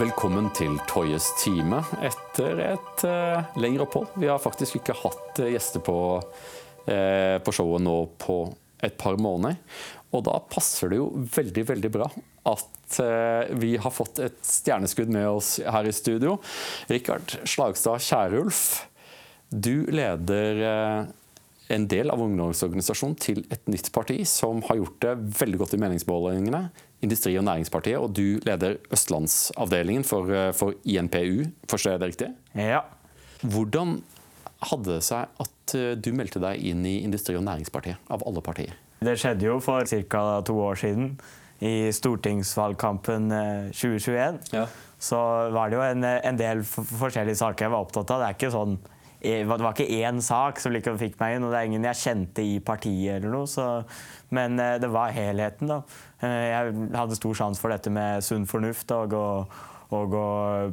Velkommen til Toyes time etter et uh, lengre opphold. Vi har faktisk ikke hatt uh, gjester på, uh, på, showet nå på et par måneder. Og da passer det jo veldig, veldig bra at vi har fått et stjerneskudd med oss her i studio. Rikard Slagstad Kjærulf, du leder en del av ungdomsorganisasjonen til et nytt parti som har gjort det veldig godt i meningsmålingene. Industri- og Næringspartiet, og du leder østlandsavdelingen for, eh, for INPU, forstår jeg det riktig? Ja. Hvordan hadde det seg at eh, du meldte deg inn i Industri- og Næringspartiet, av alle partier? Det skjedde jo for ca. to år siden, i stortingsvalgkampen 2021. Eh, ja. Så var det jo en, en del forskjellige saker jeg var opptatt av. Det er ikke sånn det var ikke én sak som liksom fikk meg inn, og det er ingen jeg kjente i partiet. eller noe, så, Men det var helheten. da. Eh, jeg hadde stor sjanse for dette med sunn fornuft og å, og å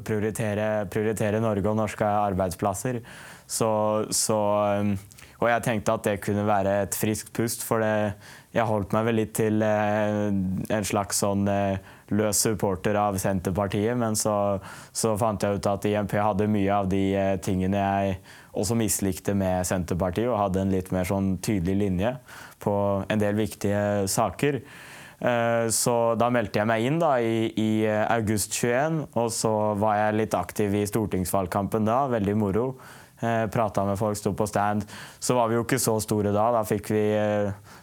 prioritere, prioritere, Norge og norske arbeidsplasser. Så, så, um, og jeg tenkte at det kunne være et friskt pust, for det, jeg holdt meg vel litt til eh, en slags sånn eh, løs supporter av Senterpartiet, men så, så, fant jeg ut at IMP hadde mye av de tingene jeg også mislikte med Senterpartiet, og hadde en litt mer sånn tydelig linje på en del viktige saker. Eh, så da meldte jeg meg inn da, i, i, eh, august 21, og så var jeg litt aktiv i stortingsvalgkampen da. Veldig moro. Eh, Prata med folk, sto på stand. Så var vi jo ikke så store da. Da fikk vi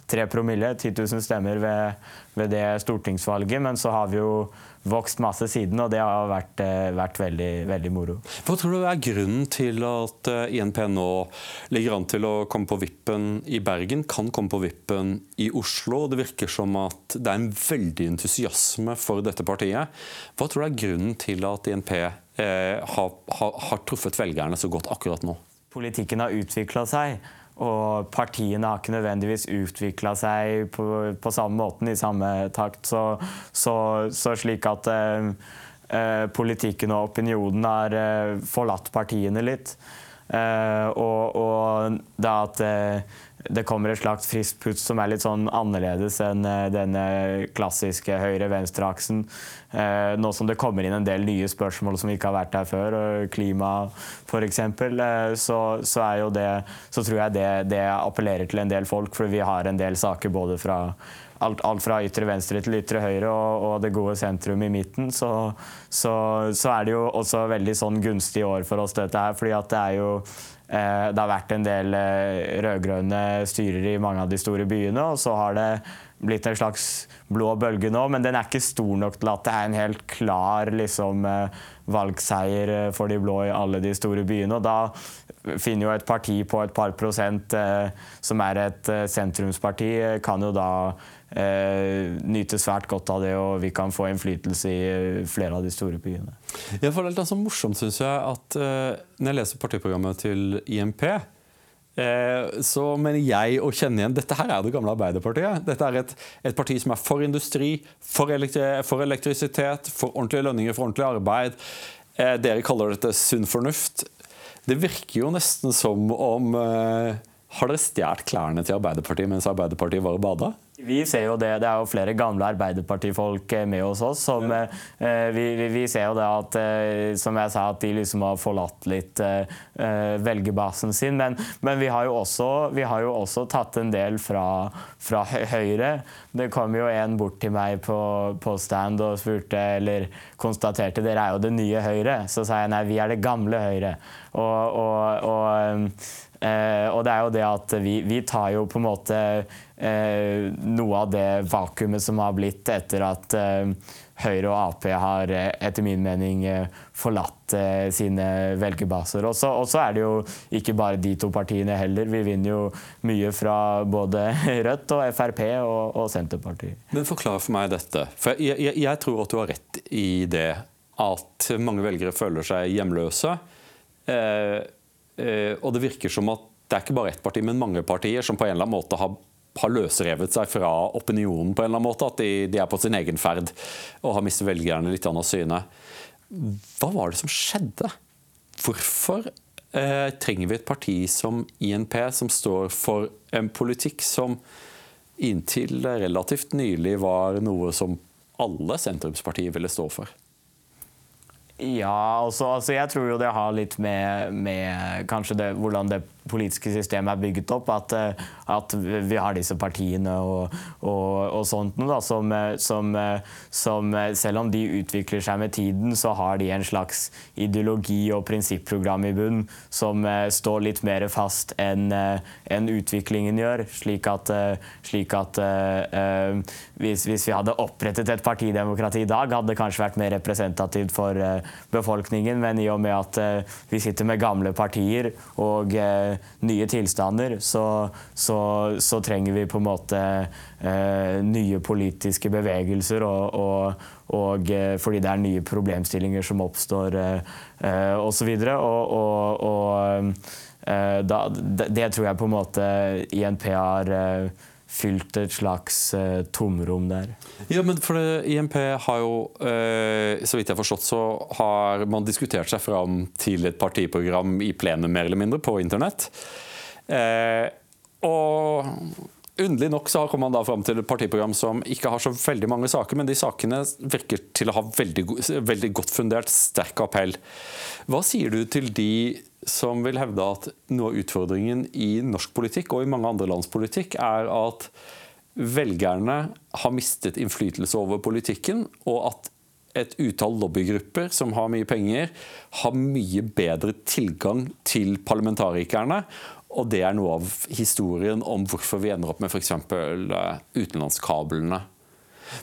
tre promille, 10 000 stemmer ved, ved det stortingsvalget. Men så har vi jo vokst masse siden, og det har vært, eh, vært veldig, veldig, moro. Hva tror du er grunnen til at eh, INP nå ligger an til å komme på vippen i Bergen, kan komme på vippen i Oslo? Det virker som at det er en veldig entusiasme for dette partiet. Hva tror du er grunnen til at INP eh, har, har, har truffet velgerne så godt akkurat nå? Politikken har utvikla seg. Og partiene har ikke nødvendigvis utvikla seg på, på, samme måten, i samme takt. Så, så, så slik at eh, eh politikken og opinionen har eh, forlatt partiene litt. Eh, og, og det at eh, det kommer et slags friskt pust som er litt sånn annerledes enn eh, denne klassiske høyre-venstre-aksen. Eh, nå som det kommer inn en del nye spørsmål som ikke har vært der før, klima f.eks., eh, så, så, så tror jeg det, det appellerer til en del folk, for vi har en del saker både fra Alt, alt, fra ytre venstre til ytre høyre og, og det gode sentrum i midten, så, så, så, er det jo også veldig sånn gunstig år for oss, dette her. fordi at det er jo det har vært en del eh, rød-grønne styrer i mange av de store byene, og så har det blitt en slags blå bølge nå, men den er ikke stor nok til at det er en helt klar liksom, eh, valgseier for de blå i alle de store byene. Og da finner jo et parti på et par prosent som er et sentrumsparti, kan jo da eh, svært godt av det, og vi kan få innflytelse i flere av de store byene. Ja, for Det er så morsomt, syns jeg, at eh, når jeg leser partiprogrammet til IMP, eh, så mener jeg å kjenne igjen Dette her er det gamle Arbeiderpartiet. Dette er et, et parti som er for industri, for, elektri for, elektrisitet, for ordentlige lønninger, for ordentlig arbeid. Eh, dere kaller dette sunn fornuft. Det virker jo nesten som om eh, Har dere stjålet klærne til Arbeiderpartiet mens Arbeiderpartiet var og bada? Vi ser jo det, det er jo flere gamle Arbeiderpartifolk eh, med hos oss. Som, ja. vi, vi, vi, ser jo det at eh, som jeg sa, at de liksom har forlatt litt eh, eh velgerbasen sin. Men, men vi, har også, vi, har jo også, tatt en del fra, fra Høyre. Det kom jo en bort til meg på, på, stand og spurte, eller konstaterte dere er jo det nye Høyre. Så sa jeg nei, vi er det gamle Høyre. og, og, og Eh, og det er jo det at vi, vi tar jo på en måte eh, noe av det vakuumet som har blitt etter at eh, Høyre og Ap har etter min mening forlatt sine velgerbaser. Og så er det jo ikke bare de to partiene heller. Vi vinner jo mye fra både Rødt og Frp og, og Senterpartiet. Men forklar for meg dette. For jeg, jeg, jeg tror at du har rett i det at mange velgere føler seg hjemløse. Eh, Eh, og det virker som at det er ikke bare ett parti, men mange partier som på en eller annen måte har, har løsrevet seg fra opinionen på en eller annen måte. At de, de er på sin egen ferd og har mistet velgerne litt av syne. Hva var det som skjedde? Hvorfor eh, trenger vi et parti som INP, som står for en politikk som inntil relativt nylig var noe som alle sentrumspartier ville stå for? Ja, altså, altså, jeg tror jo det har litt med, med kanskje det, hvordan det politiske systemet er bygget opp. At, eh, at vi har disse partiene og, og, og sånt noe, da, som, som, som, selv om de utvikler seg med tiden, så har de en slags ideologi og prinsipprogram i bunn som står litt mer fast enn en utviklingen gjør. Slik at, slik at uh, hvis, hvis, vi hadde opprettet et partidemokrati i dag, hadde det kanskje vært mer representativt for befolkningen, men i og med at vi sitter med gamle partier og nye tilstander, så, så, så, trenger vi på en måte uh, nye politiske bevegelser, og, og, og fordi det er nye problemstillinger som oppstår eh, osv. Og, og, og da, det tror jeg på en måte INP har fylt et slags uh, tomrom der. Ja, men for det, IMP har jo, uh, så vidt jeg har forstått, så har man diskutert seg fram til et partiprogram i plenum, mer eller mindre, på internett. Uh, og Underlig nok så kommer man da fram til et partiprogram som ikke har så veldig mange saker, men de sakene virker til å ha veldig, veldig godt fundert, sterk appell. Hva sier du til de som vil hevde at noe av utfordringen i norsk politikk og i mange andre lands politikk er at velgerne har mistet innflytelse over politikken, og at et utall lobbygrupper som har mye penger, har mye bedre tilgang til parlamentarikerne. Og det er noe av historien om hvorfor vi ender opp med f.eks. Eh, utenlandskablene.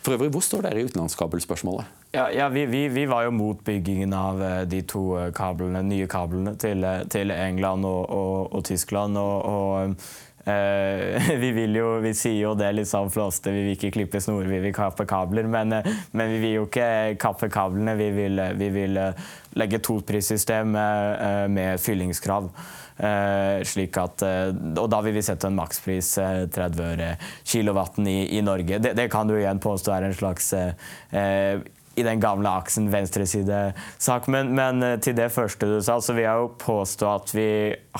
For øvrig, hvor står dere i utenlandskabelspørsmålet? Ja, ja vi, vi, vi, var jo mot byggingen av eh, de to eh, kablene, nye kablene til, til England og, og, og Tyskland. og, og vi vil jo, vi sier jo det litt sånn flåste, vi vil ikke klippe snorer, vi vil kappe kabler. Men, men, vi vil jo ikke kappe kablene, vi vil, vi vil legge toprissystem uh, med fyllingskrav. Slik at, og da vil vi sette en makspris 30 øre kilowatten i, i Norge. Det, det, kan du igjen påstå er en slags i den gamle aksen venstreside-sak. Men, men, eh, til det første du sa, så vil jeg jo påstå at vi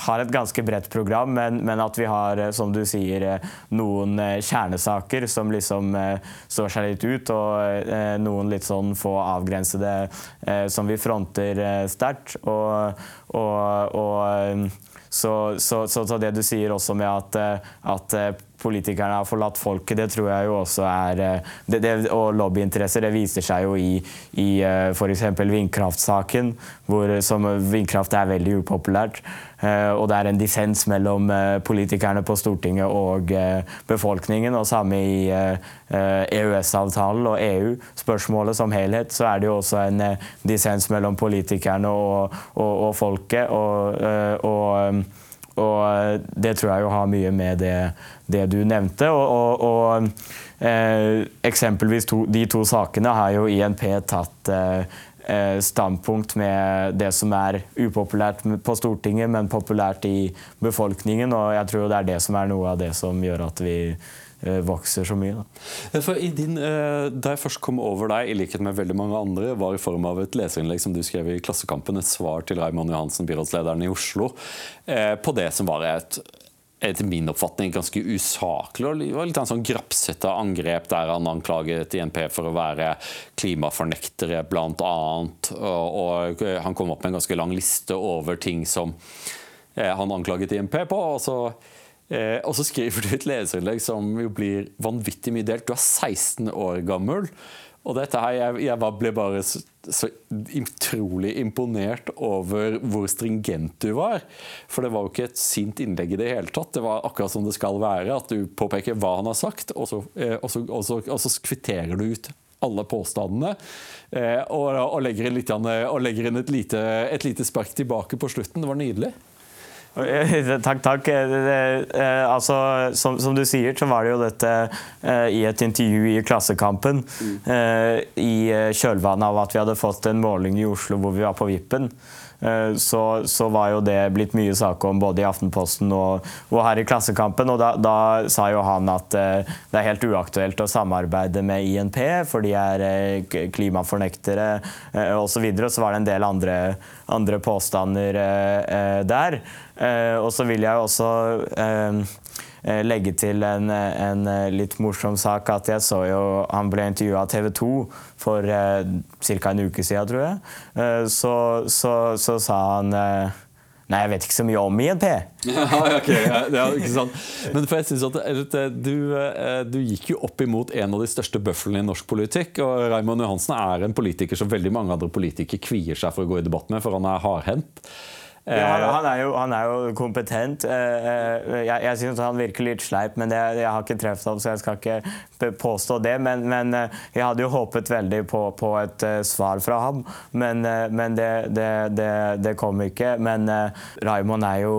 har et ganske bredt program, men, men at vi har, eh, som du sier, eh, noen kjernesaker som liksom står seg litt ut, og noen litt sånn få avgrensede som vi fronter sterkt. og, og, og så, så, så, det du sier også med at, at, politikerne har forlatt folket, det tror jeg jo også er eh, det, det, Og lobbyinteresser, det viser seg jo i, i f.eks. vindkraftsaken, hvor som vindkraft er veldig upopulært. Og det er en dissens mellom politikerne på Stortinget og befolkningen. Og samme i EØS-avtalen e og EU-spørsmålet som helhet, så er det jo også en dissens mellom politikerne og, og, og folket. og, og og eh, det tror jeg jo har mye med det, det du nevnte. Og, og, og eh, eksempelvis to, de to sakene har jo INP tatt eh, eh, standpunkt med det som er upopulært på Stortinget, men populært i befolkningen. Og jeg tror det er det som er noe av det som gjør at vi vokser så mye. Din, eh, da jeg først kom over deg, i likhet med veldig mange andre, var i form av et leserinnlegg som du skrev i Klassekampen, et svar til Raymond Johansen, byrådslederen i Oslo, eh, på det som var et etter min oppfatning ganske usaklig og litt en sånn grapsete angrep der han anklaget INP for å være klimafornektere, bl.a. Og, og han kom opp med en ganske lang liste over ting som han anklaget INP på. og så Eh, og så skriver du et leserinnlegg som jo blir vanvittig mye delt. Du er 16 år gammel. Og dette her, jeg, jeg ble bare så, så, utrolig imponert over hvor stringent du var. For det var jo ikke et sint innlegg i det hele tatt. Det var akkurat som det skal være. At du påpeker hva han har sagt, og så, eh, og så, og så, og så kvitterer du ut alle påstandene. Eh, og, og, legger inn, litt, og legger inn et, lite, et lite spark tilbake på slutten. Det var nydelig. Takk, takk. Eh, altså, som, som, du sier, så var det jo dette eh, i et intervju i Klassekampen. Mm. Eh, I kjølvannet av at vi hadde fått en måling i Oslo hvor vi var på vippen. Eh, så, så, var jo det blitt mye sak om både i Aftenposten og, og her i Klassekampen. Og da, da, sa jo han at uh, det er helt uaktuelt å samarbeide med INP, for de er uh, klimafornektere osv. Så, videre. så var det en del andre, andre påstander der. og så vil jeg også eh, legge til en, en, litt morsom sak at jeg så jo Han ble intervjua av TV 2 for eh, ca. en uke siden, tror jeg. Eh, så, så, så, sa han eh, Nei, jeg vet ikke så mye om INP. ja, okay, ja, ikke sant. Men for jeg synes at du, du, gikk jo opp imot en av de største bøflene i norsk politikk. og Raymond Johansen er en politiker som veldig mange andre politikere kvier seg for å gå i debatt med, for han er hardhendt. Ja, han, han, er jo, han, er jo, kompetent. Eh, eh, jeg, jeg syns han virker litt sleip, men det, jeg har ikke truffet ham, så jeg skal ikke påstå det. Men, men eh, jeg hadde jo håpet veldig på, på et svar fra ham, men, men det, det, det, kom ikke. Men Raymond er jo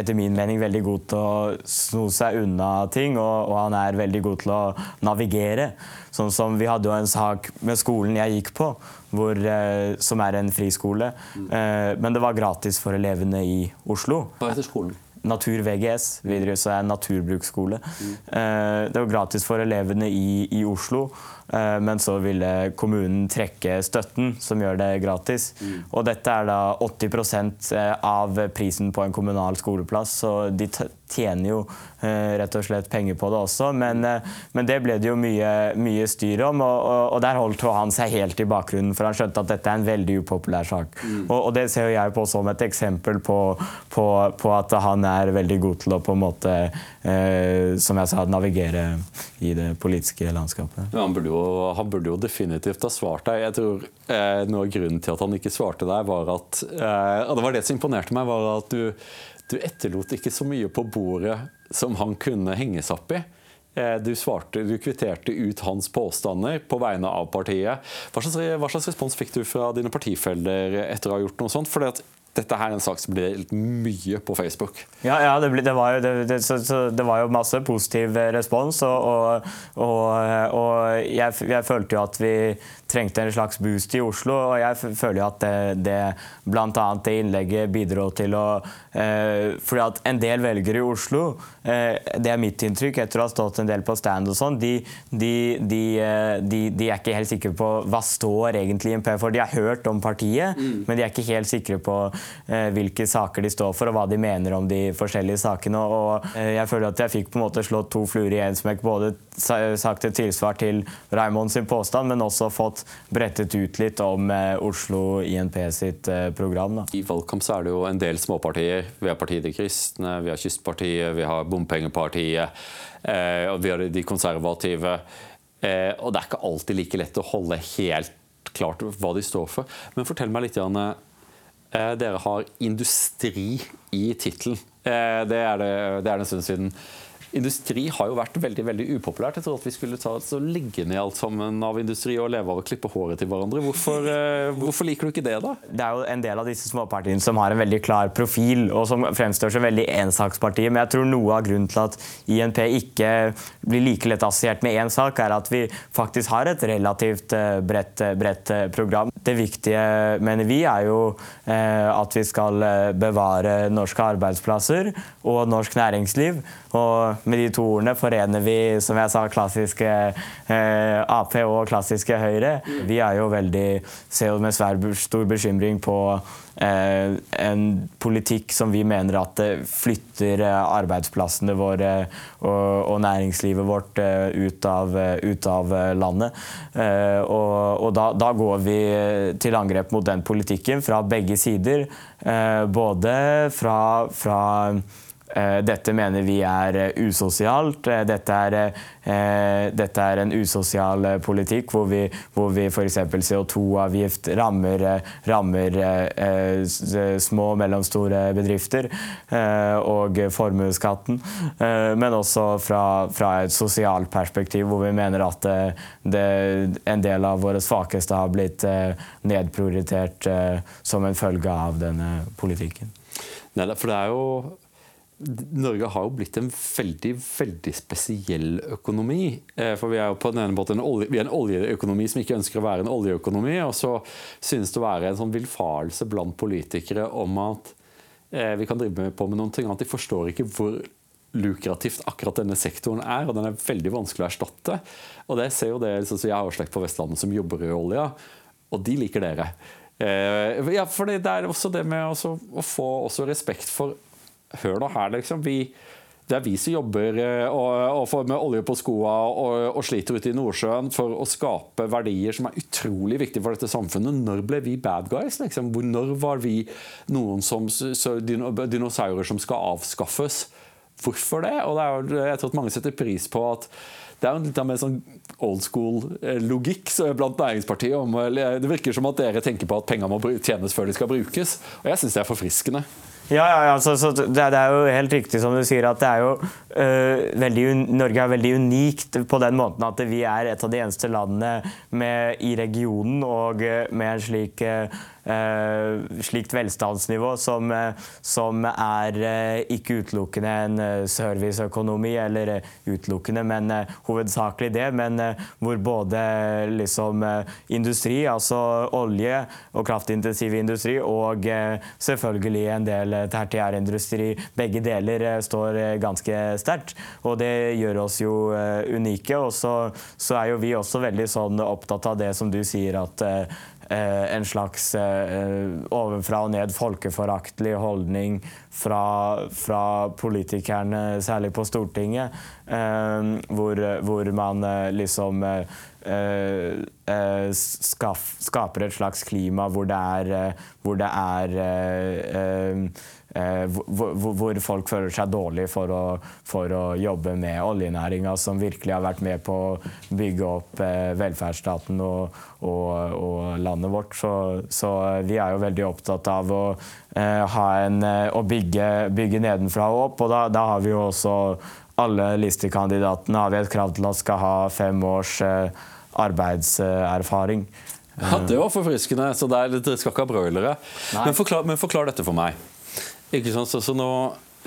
etter min mening veldig god til å sno seg unna ting, og, og, han er veldig god til å navigere. Sånn som Vi hadde jo en sak med skolen jeg gikk på, hvor, eh, som er en friskole. Eh, men det var gratis for elevene i Oslo. Hva heter skolen? Natur VGS. Videre så er en naturbruksskole. Mm. Eh, det var gratis for elevene i, i Oslo. Eh, men så ville kommunen trekke støtten, som gjør det gratis. Mm. Og dette er da 80 eh, av prisen på en kommunal skoleplass, så de tjener jo eh, rett og slett penger på det også. Men, men det ble det jo mye, mye styr om, og, og, og, der holdt han seg helt i bakgrunnen, for han skjønte at dette er en veldig upopulær sak. Mm. Og, og, det ser jo jeg på som et eksempel på, på, på, at han er veldig god til å på en måte, eh, som jeg sa, navigere i det politiske landskapet. Ja, han burde jo han burde jo definitivt ha svart deg. Jeg tror eh, Noe av grunnen til at han ikke svarte deg, var at eh, det var det som imponerte meg, var at du, du, etterlot ikke så mye på bordet som han kunne henge seg opp i. Eh, du, svarte, du kvitterte ut hans påstander på vegne av partiet. Hva slags, hva slags respons fikk du fra dine partifeller etter å ha gjort noe sånt? Fordi at dette her er en sak som blir delt mye på Facebook. Ja, ja det, ble, det, var jo, det, så, så det, var jo, masse positiv respons. Og, og, og, og jeg, jeg, følte jo at vi trengte en slags boost i Oslo. Og jeg føler jo at det, det bl.a. det innlegget bidro til å eh, Fordi at en del velgere i Oslo, eh, det er mitt inntrykk etter å ha stått en del på stand og sånn, de, de, de, eh, de, er ikke helt sikre på hva står egentlig MP for. De har hørt om partiet, mm. men de er ikke helt sikre på eh, hvilke saker de står for, og hva de mener om de forskjellige sakene. Og, og eh, jeg føler at jeg fikk på en måte slått to fluer i én smekk. Både sagt et tilsvar til Raymond sin påstand, men også fått brettet ut litt om eh, Oslo INP sitt eh, program. Da. I valgkamp så er det jo en del småpartier. Vi har Partiet De Kristne, vi har Kystpartiet, vi har Bompengepartiet, eh, og vi har de konservative. Og det er ikke alltid like lett å holde helt klart hva de står for. Men fortell meg litt, Janne. Dere har industri i tittelen. Det, det, det er en stund siden. Industri har jo vært veldig veldig upopulært. Jeg tror at vi skulle ta altså, legge ned alt sammen av industri og leve av å klippe håret til hverandre. Hvorfor, uh, hvorfor, liker du ikke det, da? Det er jo en del av disse småpartiene som har en veldig klar profil, og som fremstår som veldig ensakspartier. Men jeg tror noe av grunnen til at INP ikke blir like lett assosiert med én sak, er at vi faktisk har et relativt uh, bredt, uh, bredt program. Det viktige, mener vi, er jo at vi skal bevare norske arbeidsplasser og norsk næringsliv. Og med de to ordene forener vi, som jeg sa, klassiske eh, Ap og klassiske Høyre. Vi er jo veldig, ser jo med stor bekymring på eh, en politikk som vi mener at flytter eh, arbeidsplassene våre og, og næringslivet vårt eh, ut av, ut av landet. Eh, og, og da, da, går vi til angrep mot den politikken fra begge sider. Eh, både fra, fra Eh, dette mener vi er eh, usosialt. Eh, dette er, dette er en usosial politikk hvor vi, hvor vi f.eks. CO2-avgift rammer, rammer små og mellomstore bedrifter. Og formuesskatten. Men også fra, fra, et sosialt perspektiv hvor vi mener at det, en del av våre svakeste har blitt nedprioritert som en følge av denne politikken. Nei, for det er jo Norge har jo blitt en veldig veldig spesiell økonomi. Eh, for Vi er jo på den ene måten en, olje, en oljeøkonomi som ikke ønsker å være en oljeøkonomi. Og så synes det å være en sånn villfarelse blant politikere om at eh, vi kan drive på med noen ting, at de forstår ikke hvor lukrativt akkurat denne sektoren er, og den er veldig vanskelig å erstatte. Og det ser jo det, så Jeg har jo slekt på Vestlandet som jobber i olja, og de liker dere. Eh, ja, for det er også det med å få respekt for Hør nå her, liksom. Vi, det er vi som jobber eh, og, og får med olje på skoa og, og, sliter ute i Nordsjøen for å skape verdier som er utrolig viktige for dette samfunnet. Når ble vi bad guys? Liksom? Når var vi noen som, dinosaurer som skal avskaffes? Hvorfor det? Og det er, jeg tror at mange setter pris på at det er en litt mer sånn old school-logikk eh, blant næringspartiet. Om, det virker som at dere tenker på at penger må tjenes før de skal brukes. Og jeg syns det er forfriskende. Ja, ja, ja så, så det, er jo helt riktig som du sier at det er jo uh, veldig, Norge er veldig unikt på den måten at vi er et av de eneste landene med, i regionen og øh, med en slik Eh, slikt velstandsnivå som, eh, som, er eh, ikke utelukkende en serviceøkonomi, eller utelukkende, men hovedsakelig det, men hvor både liksom industri, altså olje og kraftintensiv industri, og selvfølgelig en del tertiærindustri, begge deler står ganske sterkt. Og det gjør oss jo unike. Og så, så er jo vi også veldig sånn opptatt av det som du sier, at Eh, en slags eh, ovenfra og ned folkeforaktelig holdning fra, fra, politikerne, særlig på Stortinget, eh, hvor, hvor man liksom skaper et slags klima hvor det er, hvor det er hvor, hvor, folk føler seg dårlig for å, for å jobbe med oljenæringa, som virkelig har vært med på å bygge opp velferdsstaten og, og, og landet vårt. Så, så, vi er jo veldig opptatt av å, en, å bygge, bygge, nedenfra og opp. Og da, da har vi jo også alle listekandidatene har vi et krav til at skal ha fem års arbeidserfaring. Ja, Det var forfriskende. så det er Dere skal ikke ha broilere. Men forklar, men forklar dette for meg. Ikke sant, så, nå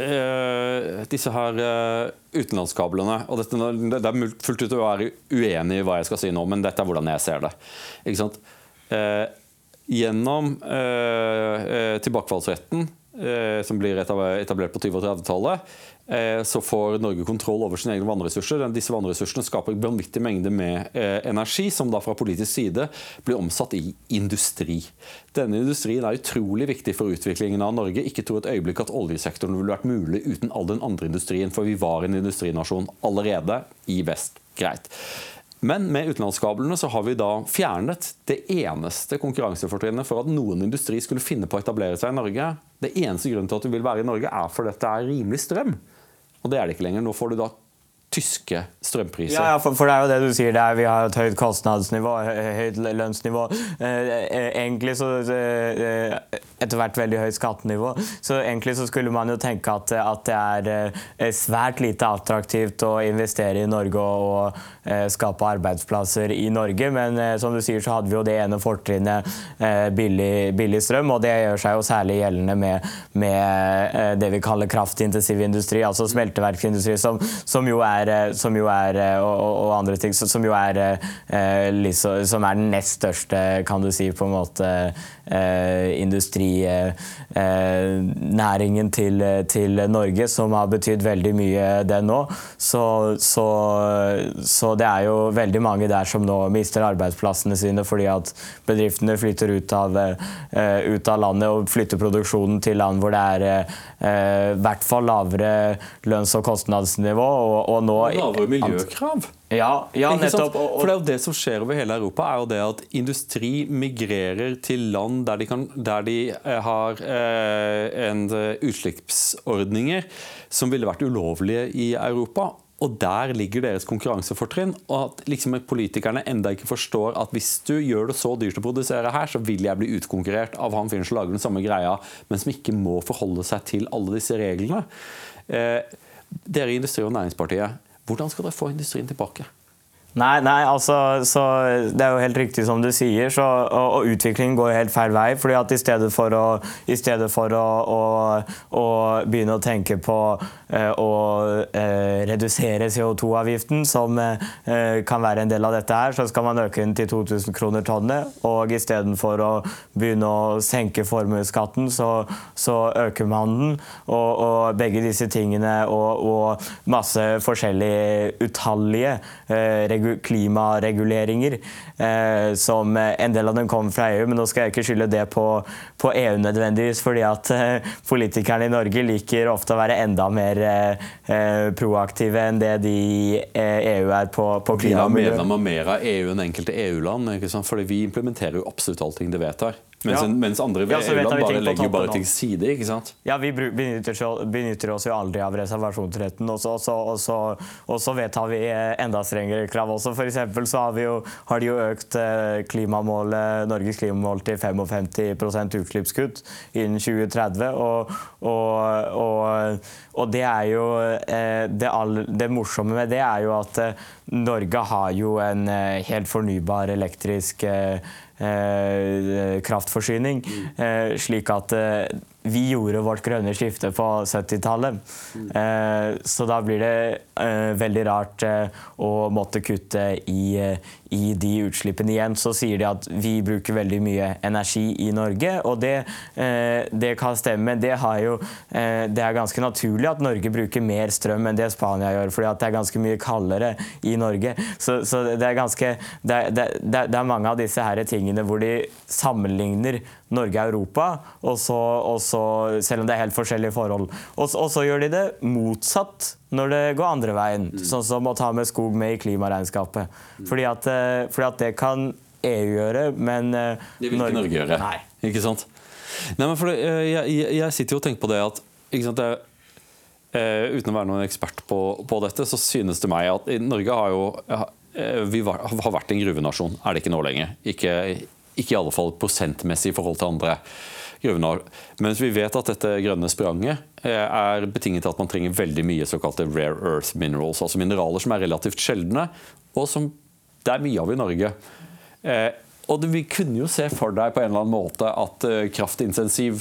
eh, Disse her eh, utenlandskablene og dette, Det er fullt ut å være uenig i hva jeg skal si nå, men dette er hvordan jeg ser det. Ikke sant? Eh, gjennom tilbakefallsretten, som blir etablert på 20- og 30-tallet, Eh, så får Norge kontroll over sine egne vannressurser. Disse vannressursene skaper vanvittige mengde med eh, energi, som da fra politisk side blir omsatt i industri. Denne industrien er utrolig viktig for utviklingen av Norge. Ikke tro et øyeblikk at oljesektoren ville vært mulig uten all den andre industrien, for vi var en industrinasjon allerede i vest. Greit. Men med utenlandskablene så har vi da fjernet det eneste konkurransefortrinnet for at noen industri skulle finne på å etablere seg i Norge. Det eneste grunnen til at du vil være i Norge, er fordi det er rimelig strøm. Og det er det ikke lenger. Nå får du da tyske strømpriser. Ja, ja for, for, det er jo det du sier der. Vi har et høyt kostnadsnivå, høyt lønnsnivå. Eh, eh, egentlig så eh, Etter hvert veldig høyt skattenivå. Så egentlig så skulle man jo tenke at, at det er eh, svært lite attraktivt å investere i Norge og, eh, skape arbeidsplasser i Norge. Men eh, som du sier, så hadde vi jo det ene fortrinnet billig, billig, strøm. Og det gjør seg jo særlig gjeldende med, med det vi kaller kraftintensiv industri, altså smelteverksindustri, som, som jo er er, eh, som jo er eh, og, og, andre ting, som jo er liksom, Som er den nest største, kan du si, på en måte industrinæringen til, til, Norge, som har betydd veldig mye, det nå. Så, så, så, det er jo veldig mange der som nå mister arbeidsplassene sine fordi at bedriftene flytter ut av, ut av landet og flytter produksjonen til land hvor det er i hvert fall lavere lønns- og kostnadsnivå. og, og nå Lavere miljøkrav. Ja, ja nettopp. For det er jo det som skjer over hele Europa, er jo det at industri migrerer til land der de, kan, der de eh, har eh, en eh, utslippsordninger som ville vært ulovlige i Europa. Og der ligger deres konkurransefortrinn. Og at liksom politikerne enda ikke forstår at hvis du gjør det så dyrt å produsere her, så vil jeg bli utkonkurrert av han fyren som lager den samme greia, men som ikke må forholde seg til alle disse reglene. Eh, dere i Industri- og Næringspartiet, hvordan skal dere få industrien tilbake? Nei, nei altså, det er jo helt riktig som du sier, så, og, og, utviklingen går helt feil vei. fordi at I stedet for å, stedet for å, å, å begynne å tenke på eh, å eh, redusere CO2-avgiften, som eh, kan være en del av dette, her, så skal man øke den til 2000 kroner tonnet. Og istedenfor å begynne å senke formuesskatten, så, så, øker man den. Og, og begge disse tingene og, og masse forskjellige utallige eh, klimareguleringer. Eh, som En del av dem kommer fra EU, men nå skal jeg ikke skylde det på, på EU nødvendigvis. fordi at eh, politikerne i Norge liker ofte å være enda mer eh, proaktive enn det de EU e er på, på klima og miljø. Vi er medlem av mer av EU enn enkelte EU-land. Fordi vi implementerer jo absolutt allting de vedtar. Mens, ja. mens andre ja, EU-land bare legger bare til side. ikke sant? Ja, vi benytter, benytter, oss jo aldri av reservasjonsretten. Og så, og, så, så, vedtar vi eh, enda strengere krav også. For så har, jo, har de jo økt eh, klimamålet, Norges klimamål til 55% utslippskutt innen 2030. Og, og det er jo eh, det, all, det, morsomme med det er jo at Norge har jo en helt fornybar elektrisk Eh, kraftforsyning. Mm. slik at eh, vi gjorde vårt grønne skifte på 70-tallet. Mm. Så da blir det veldig rart å måtte kutte i, i, de utslippene igjen. Så sier de at vi bruker veldig mye energi i Norge, og det, det kan stemme. Det, jo, det, er ganske naturlig at Norge bruker mer strøm enn det Spania gjør, fordi det er ganske mye kaldere i Norge. Så, så det, er ganske, det, det, er mange av disse her tingene tingene hvor de sammenligner Norge og Europa, og så, og så, selv om det er helt forskjellige forhold. Og, og, så gjør de det motsatt når det går andre veien, mm. sånn som å ta med skog med i klimaregnskapet. Mm. Fordi, at, eh, fordi at det kan EU gjøre, men eh, Det vil ikke Norge, gjøre. Nei. Ikke sant? Nei, men for det, eh, jeg, jeg, sitter jo og tenker på det at ikke sant, det, uten å være noen ekspert på, på, dette, så synes det meg at Norge har jo vi var, har vært en gruvenasjon, er det ikke nå lenger. Ikke, ikke i alle fall prosentmessig i forhold til andre gruvenasjoner. Mens vi vet at dette grønne spranget eh, er betinget til at man trenger veldig mye såkalte rare earth minerals, altså mineraler som er relativt sjeldne, og som det er mye av i Norge. Eh, og Vi kunne jo se for deg på en eller annen måte at kraftintensiv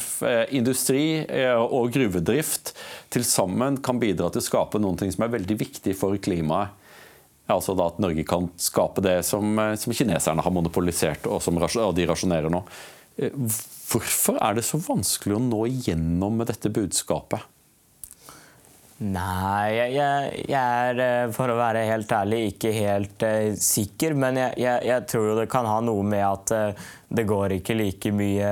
industri og gruvedrift til sammen kan bidra til å skape noe som er veldig viktig for klimaet Altså at Norge kan skape det som, eh, som kineserne har monopolisert, og som og de rasjonerer nå. Eh, hvorfor er det så vanskelig å nå igjennom med dette budskapet? Nei, jeg, jeg, er eh, for å være helt ærlig ikke helt uh, sikker. Men jeg, jeg, tror det kan ha noe med at uh, det går ikke like mye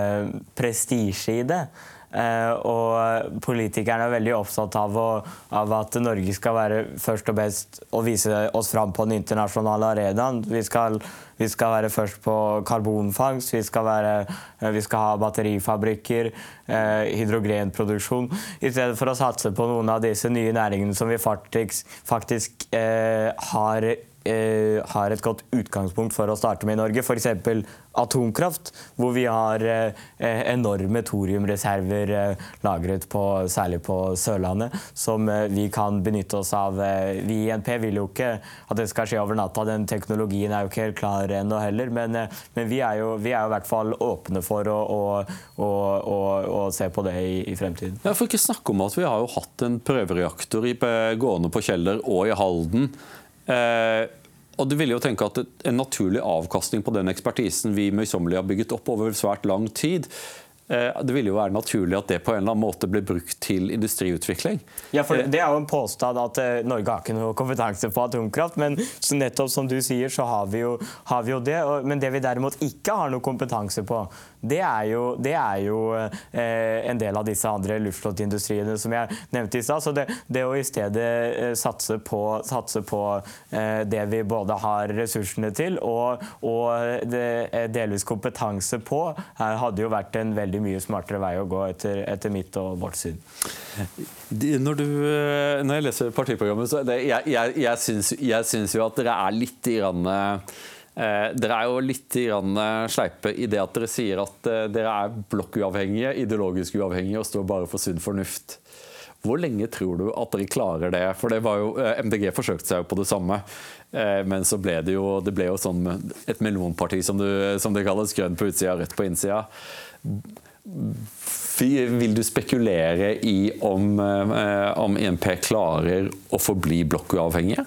prestisje i det. Eh, og politikerne er veldig opptatt av, å, av, at Norge skal være først og best å vise oss fram på den internasjonale arenaen. Vi skal, vi skal være først på karbonfangst, vi skal, være, eh, vi skal ha batterifabrikker, eh, hydrogenproduksjon. I stedet for å satse på noen av disse nye næringene som vi faktisk, faktisk eh, har eh, har et godt utgangspunkt for å starte med i Norge. F.eks. atomkraft, hvor vi har eh, enorme thoriumreserver eh, lagret på, særlig på Sørlandet, som eh, vi kan benytte oss av. Vi i NP vil jo ikke at det skal skje over natta, den teknologien er jo ikke helt klar ennå heller. Men, men vi, er jo, vi, er jo, i hvert fall åpne for å, å, å, å se på det i, i, fremtiden. Ja, for ikke snakke om at vi har jo hatt en prøvereaktor i, gående på Kjeller og i Halden. Eh, og du ville jo tenke at En naturlig avkastning på den ekspertisen vi møysommelig har bygget opp over svært lang tid, eh, det ville jo være naturlig at det på en eller annen måte ble brukt til industriutvikling. Ja, for Det er jo en påstand at eh, Norge har ikke noe kompetanse på atomkraft. Men nettopp som du sier, så har vi jo, har vi jo det. Men det vi derimot ikke har noe kompetanse på, det er jo, det er jo eh, en del av disse andre luftslottindustriene som jeg nevnte i stad. Så det, det, å i stedet eh, satse på, satse på eh, det vi både har ressursene til og, og det, eh, delvis kompetanse på, her hadde jo vært en veldig mye smartere vei å gå etter, etter mitt og vårt syn. Når, du, eh, når, jeg leser partiprogrammet, så det, jeg, jeg, jeg, syns, jo at dere er litt i Eh, dere er jo litt sleipe i det at dere sier at eh, dere er blokkuavhengige, ideologisk uavhengige og står bare for sunn fornuft. Hvor lenge tror du at dere klarer det? For det jo, eh, MDG forsøkte seg jo på det samme. Men så ble det jo, det ble jo sånn et mellomparti, som, som det kalles. Grønn på utsida, rødt på innsida. Vil du spekulere i om, om INP klarer å forbli blokkuavhengige?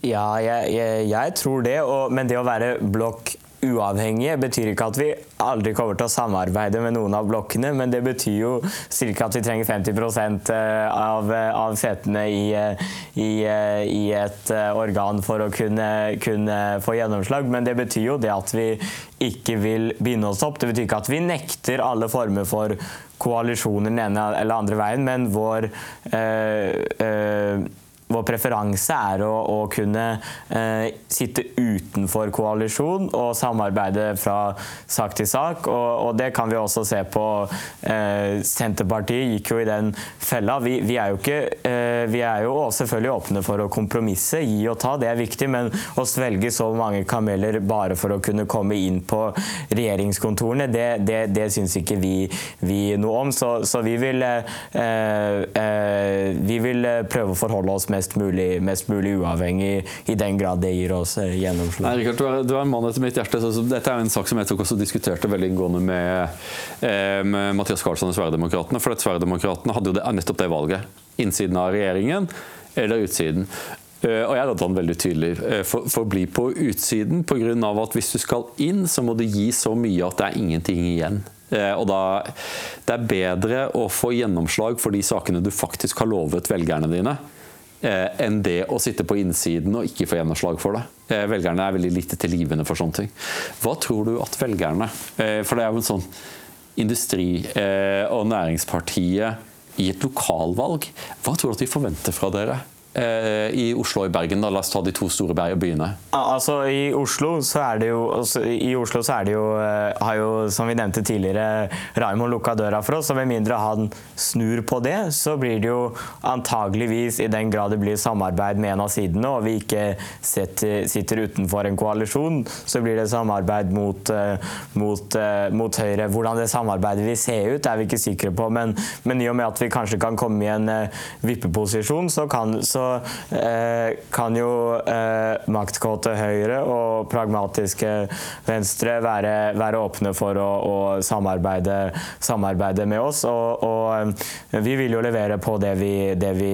Ja, jeg, jeg, jeg tror det. Og, men det å være blokk uavhengige betyr ikke at vi aldri kommer til å samarbeide med noen av blokkene, men det betyr jo ca. at vi trenger 50 eh, av, av setene i, i, i, et organ for å kunne, kunne, få gjennomslag. Men det betyr jo det at vi ikke vil binde oss opp. Det betyr ikke at vi nekter alle former for koalisjoner den ene eller andre veien, men vår øh, øh, preferanse er å, å kunne eh, sitte utenfor koalisjon og samarbeide fra sak til sak. Og, og det kan vi også se på eh, Senterpartiet gikk jo i den fella. Vi, vi, er jo ikke eh, Vi er jo selvfølgelig åpne for å kompromisse, gi og ta, det er viktig. Men å svelge så mange kameler bare for å kunne komme inn på regjeringskontorene, det, det, det syns ikke vi, vi, noe om. Så, så vi, vil, eh, eh, vi vil prøve å forholde oss mest mulig, mest mulig, uavhengig, i den grad det gir oss eh, gjennomslag. Nei, Richard, du, er, du er en mann etter mitt hjerte. Så, dette er en sak som jeg tok også diskuterte veldig inngående med, eh, med Mathias Karlsson og Sverigedemokraterna. For Sverigedemokraterna hadde jo det, nettopp det valget. Innsiden av regjeringen eller utsiden. Uh, og jeg hadde han veldig tydelig uh, for, for, å bli på utsiden pga. at hvis du skal inn, så må du gi så mye at det er ingenting igjen. Uh, og da, Det er bedre å få gjennomslag for de sakene du faktisk har lovet velgerne dine, Eh, enn det å sitte på innsiden og ikke få gjennomslag for det. Eh, velgerne er veldig lite tilgivende for sånne ting. Hva tror du at velgerne eh, For det er jo en sånn industri- og næringspartiet i et lokalvalg. Hva tror du at de forventer fra dere? Eh, i Oslo og i Bergen? Da. La oss ta de to store byene. Altså, I Oslo så er det jo, altså, er det jo, eh, jo, som vi nevnte tidligere, Raymond lukka døra for oss. og Med mindre han snur på det, så blir det jo antageligvis, i den grad det blir samarbeid med en av sidene, og vi ikke setter, sitter utenfor en koalisjon, så blir det samarbeid mot, eh, mot, mot, Høyre. Hvordan det samarbeidet vil se ut, er vi ikke sikre på, men, men i og med at vi kanskje kan komme i en vippeposisjon, så kan så eh, kan jo eh, maktkåte Høyre og pragmatiske Venstre være, være åpne for å, å samarbeide, samarbeide, med oss. Og, og, eh, vi vil jo levere på det vi, det vi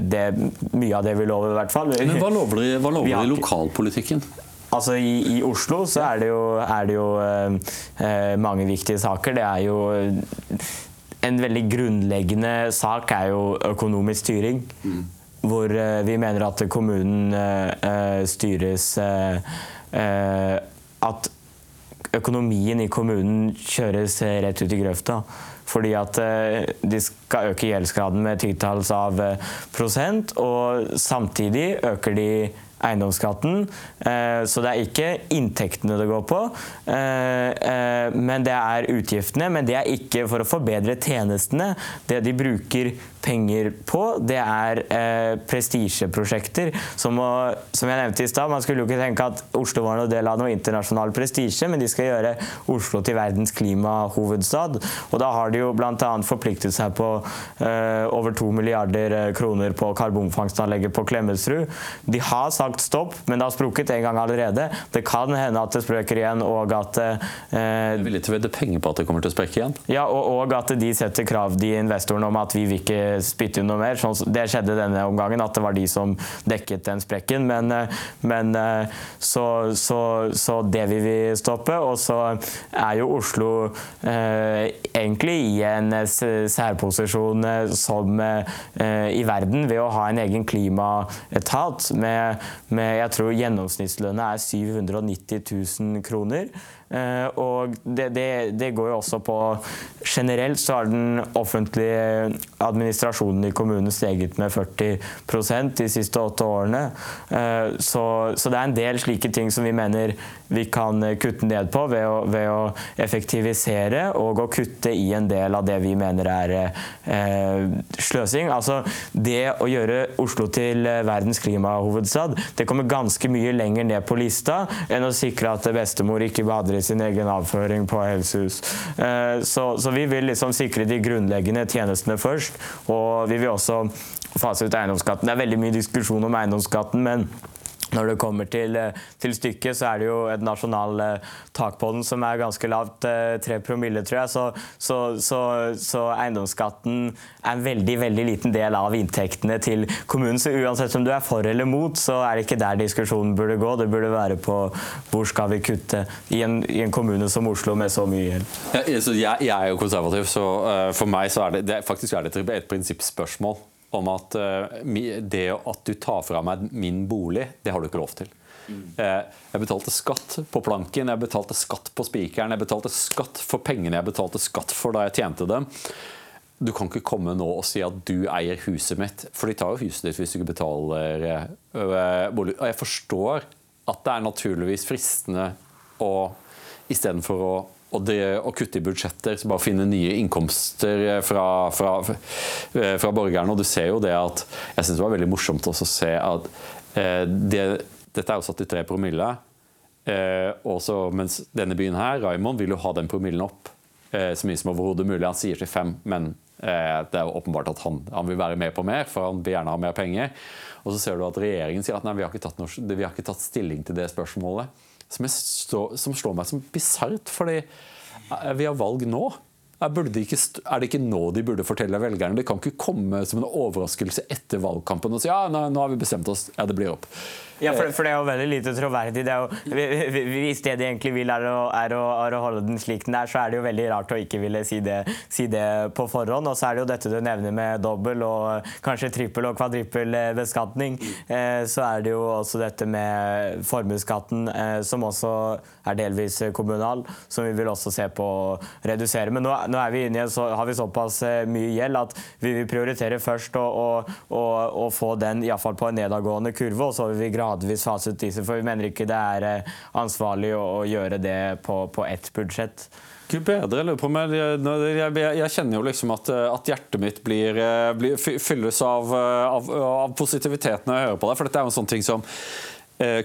det, Mye av det vi lover, i hvert fall. Men hva lover de, hva lover de i lokalpolitikken? Altså i, i, Oslo så er det jo, er det jo eh, eh mange viktige saker. Det er jo En veldig grunnleggende sak er jo økonomisk styring. Mm hvor eh, vi mener at kommunen eh, eh, styres At økonomien i kommunen kjøres rett ut i grøfta. Fordi at de skal øke gjeldsgraden med titalls av prosent, og samtidig øker de eiendomsskatten. Så det er ikke inntektene det går på, men det er utgiftene. Men det er ikke for å forbedre tjenestene. Det de bruker penger på, det er eh, prestisjeprosjekter. Som, jeg nevnte i stad, man skulle jo ikke tenke at Oslo var noe del av noe internasjonal prestisje, men de skal gjøre Oslo til verdens klimahovedstad. Og da har de jo bl.a. forpliktet seg på eh, over to milliarder eh, kroner på karbonfangstanlegget på Klemetsrud. De har sagt stopp, men det har sprukket en gang allerede. Det kan hende at det sprekker igjen, og at eh, Er villig til å vedde penger på at det kommer til å sprekke igjen? Ja, og, og at de setter krav, de investorene, om at vi vil ikke spytte inn noe mer. Sånn, det skjedde denne omgangen, at det var de som dekket den sprekken. Men, eh, men eh, så, så, så, det vil vi stoppe. Og så er jo Oslo eh, egentlig i en særposisjon eh, som eh, i verden ved å ha en egen klimaetat med, med jeg tror gjennomsnittslønna er 790 000 kroner. Eh, og det, det, det, går jo også på Generelt så har den offentlige administrasjonen i kommunen steget med 40% de siste åtte årene. Eh, så, så, det er en del slike ting som vi mener vi kan kutte ned på ved å, ved å effektivisere og å kutte i en del av det vi mener er eh, sløsing. Altså det å gjøre Oslo til verdens klimahovedstad, det kommer ganske mye lenger ned på lista enn å sikre at bestemor ikke bader i sin egen avføring på helsehus. Eh, så, så vi vil liksom sikre de grunnleggende tjenestene først. Og vi vil også fase ut eiendomsskatten. Det er veldig mye diskusjon om eiendomsskatten, men når det kommer til, eh, til, stykket, så er det jo et nasjonal eh, tak på den som er ganske lavt, eh, tre promille, tror jeg. Så, så, så, så, eiendomsskatten er en veldig veldig liten del av inntektene til kommunen. Så uansett om du er for eller mot, så er det ikke der diskusjonen burde gå. Det burde være på hvor skal vi kutte i en, i en kommune som Oslo med så mye gjeld. Ja, jeg, jeg, er jo konservativ, så uh, for meg så er det, det faktisk er det et, prinsippspørsmål om at uh, det at du tar fra meg min bolig, det har du ikke lov til. Mm. Jeg betalte skatt på planken, jeg betalte skatt på spikeren, jeg betalte skatt for pengene jeg betalte skatt for da jeg tjente dem. Du kan ikke komme nå og si at du eier huset mitt, for de tar jo huset ditt hvis du ikke betaler uh, bolig. Og jeg forstår at det er naturligvis fristende å istedenfor å og det å kutte i budsjetter, så bare finne nye innkomster eh, fra, fra, eh, fra borgerne. Og du ser jo det at Jeg syns det var veldig morsomt å se at eh, det, dette er jo satt i tre promille. Eh, også, mens denne byen her, Raymond, vil jo ha den promillen opp eh, så mye som overhodet mulig. Han sier til fem, men eh, det er åpenbart at han, han, vil være med på mer, for han vil gjerne ha mer penger. Og så ser du at regjeringen sier at nei, vi har ikke tatt, noe, vi har ikke tatt stilling til det spørsmålet som, stå, som slår meg som bisart. Fordi eh, vi har valg nå. De ikke, er, det ikke nå de burde fortelle velgerne? Det kan ikke komme som en overraskelse etter valgkampen og si ja, nå, nå har vi bestemt oss, ja, det blir opp. Ja, for, for, det er jo veldig lite troverdig. Det jo, hvis det de egentlig vil er å, er, å, er å, holde den slik den er, så er det jo veldig rart å ikke ville si det, si det på forhånd. Og så er det jo dette du nevner med dobbel og kanskje trippel og kvadrippel beskatning. Eh, så er det jo også dette med formuesskatten, eh, som også er delvis kommunal, som vi vil også se på å redusere. Men nå, nå vi så har vi såpass eh, mye gjeld at vi vil prioritere først å, få den iallfall på en nedadgående kurve, og så vil vi gradvis gradvis faset disse, for vi mener ikke det er eh, ansvarlig å, gjøre det på, på ett budsjett. Gud bedre, lurer på meg. Jeg, jeg, jeg, kjenner jo liksom at, eh, at hjertet mitt blir, eh, blir, fylles av, av, av positiviteten når jeg hører på deg. For dette er jo en sånn ting som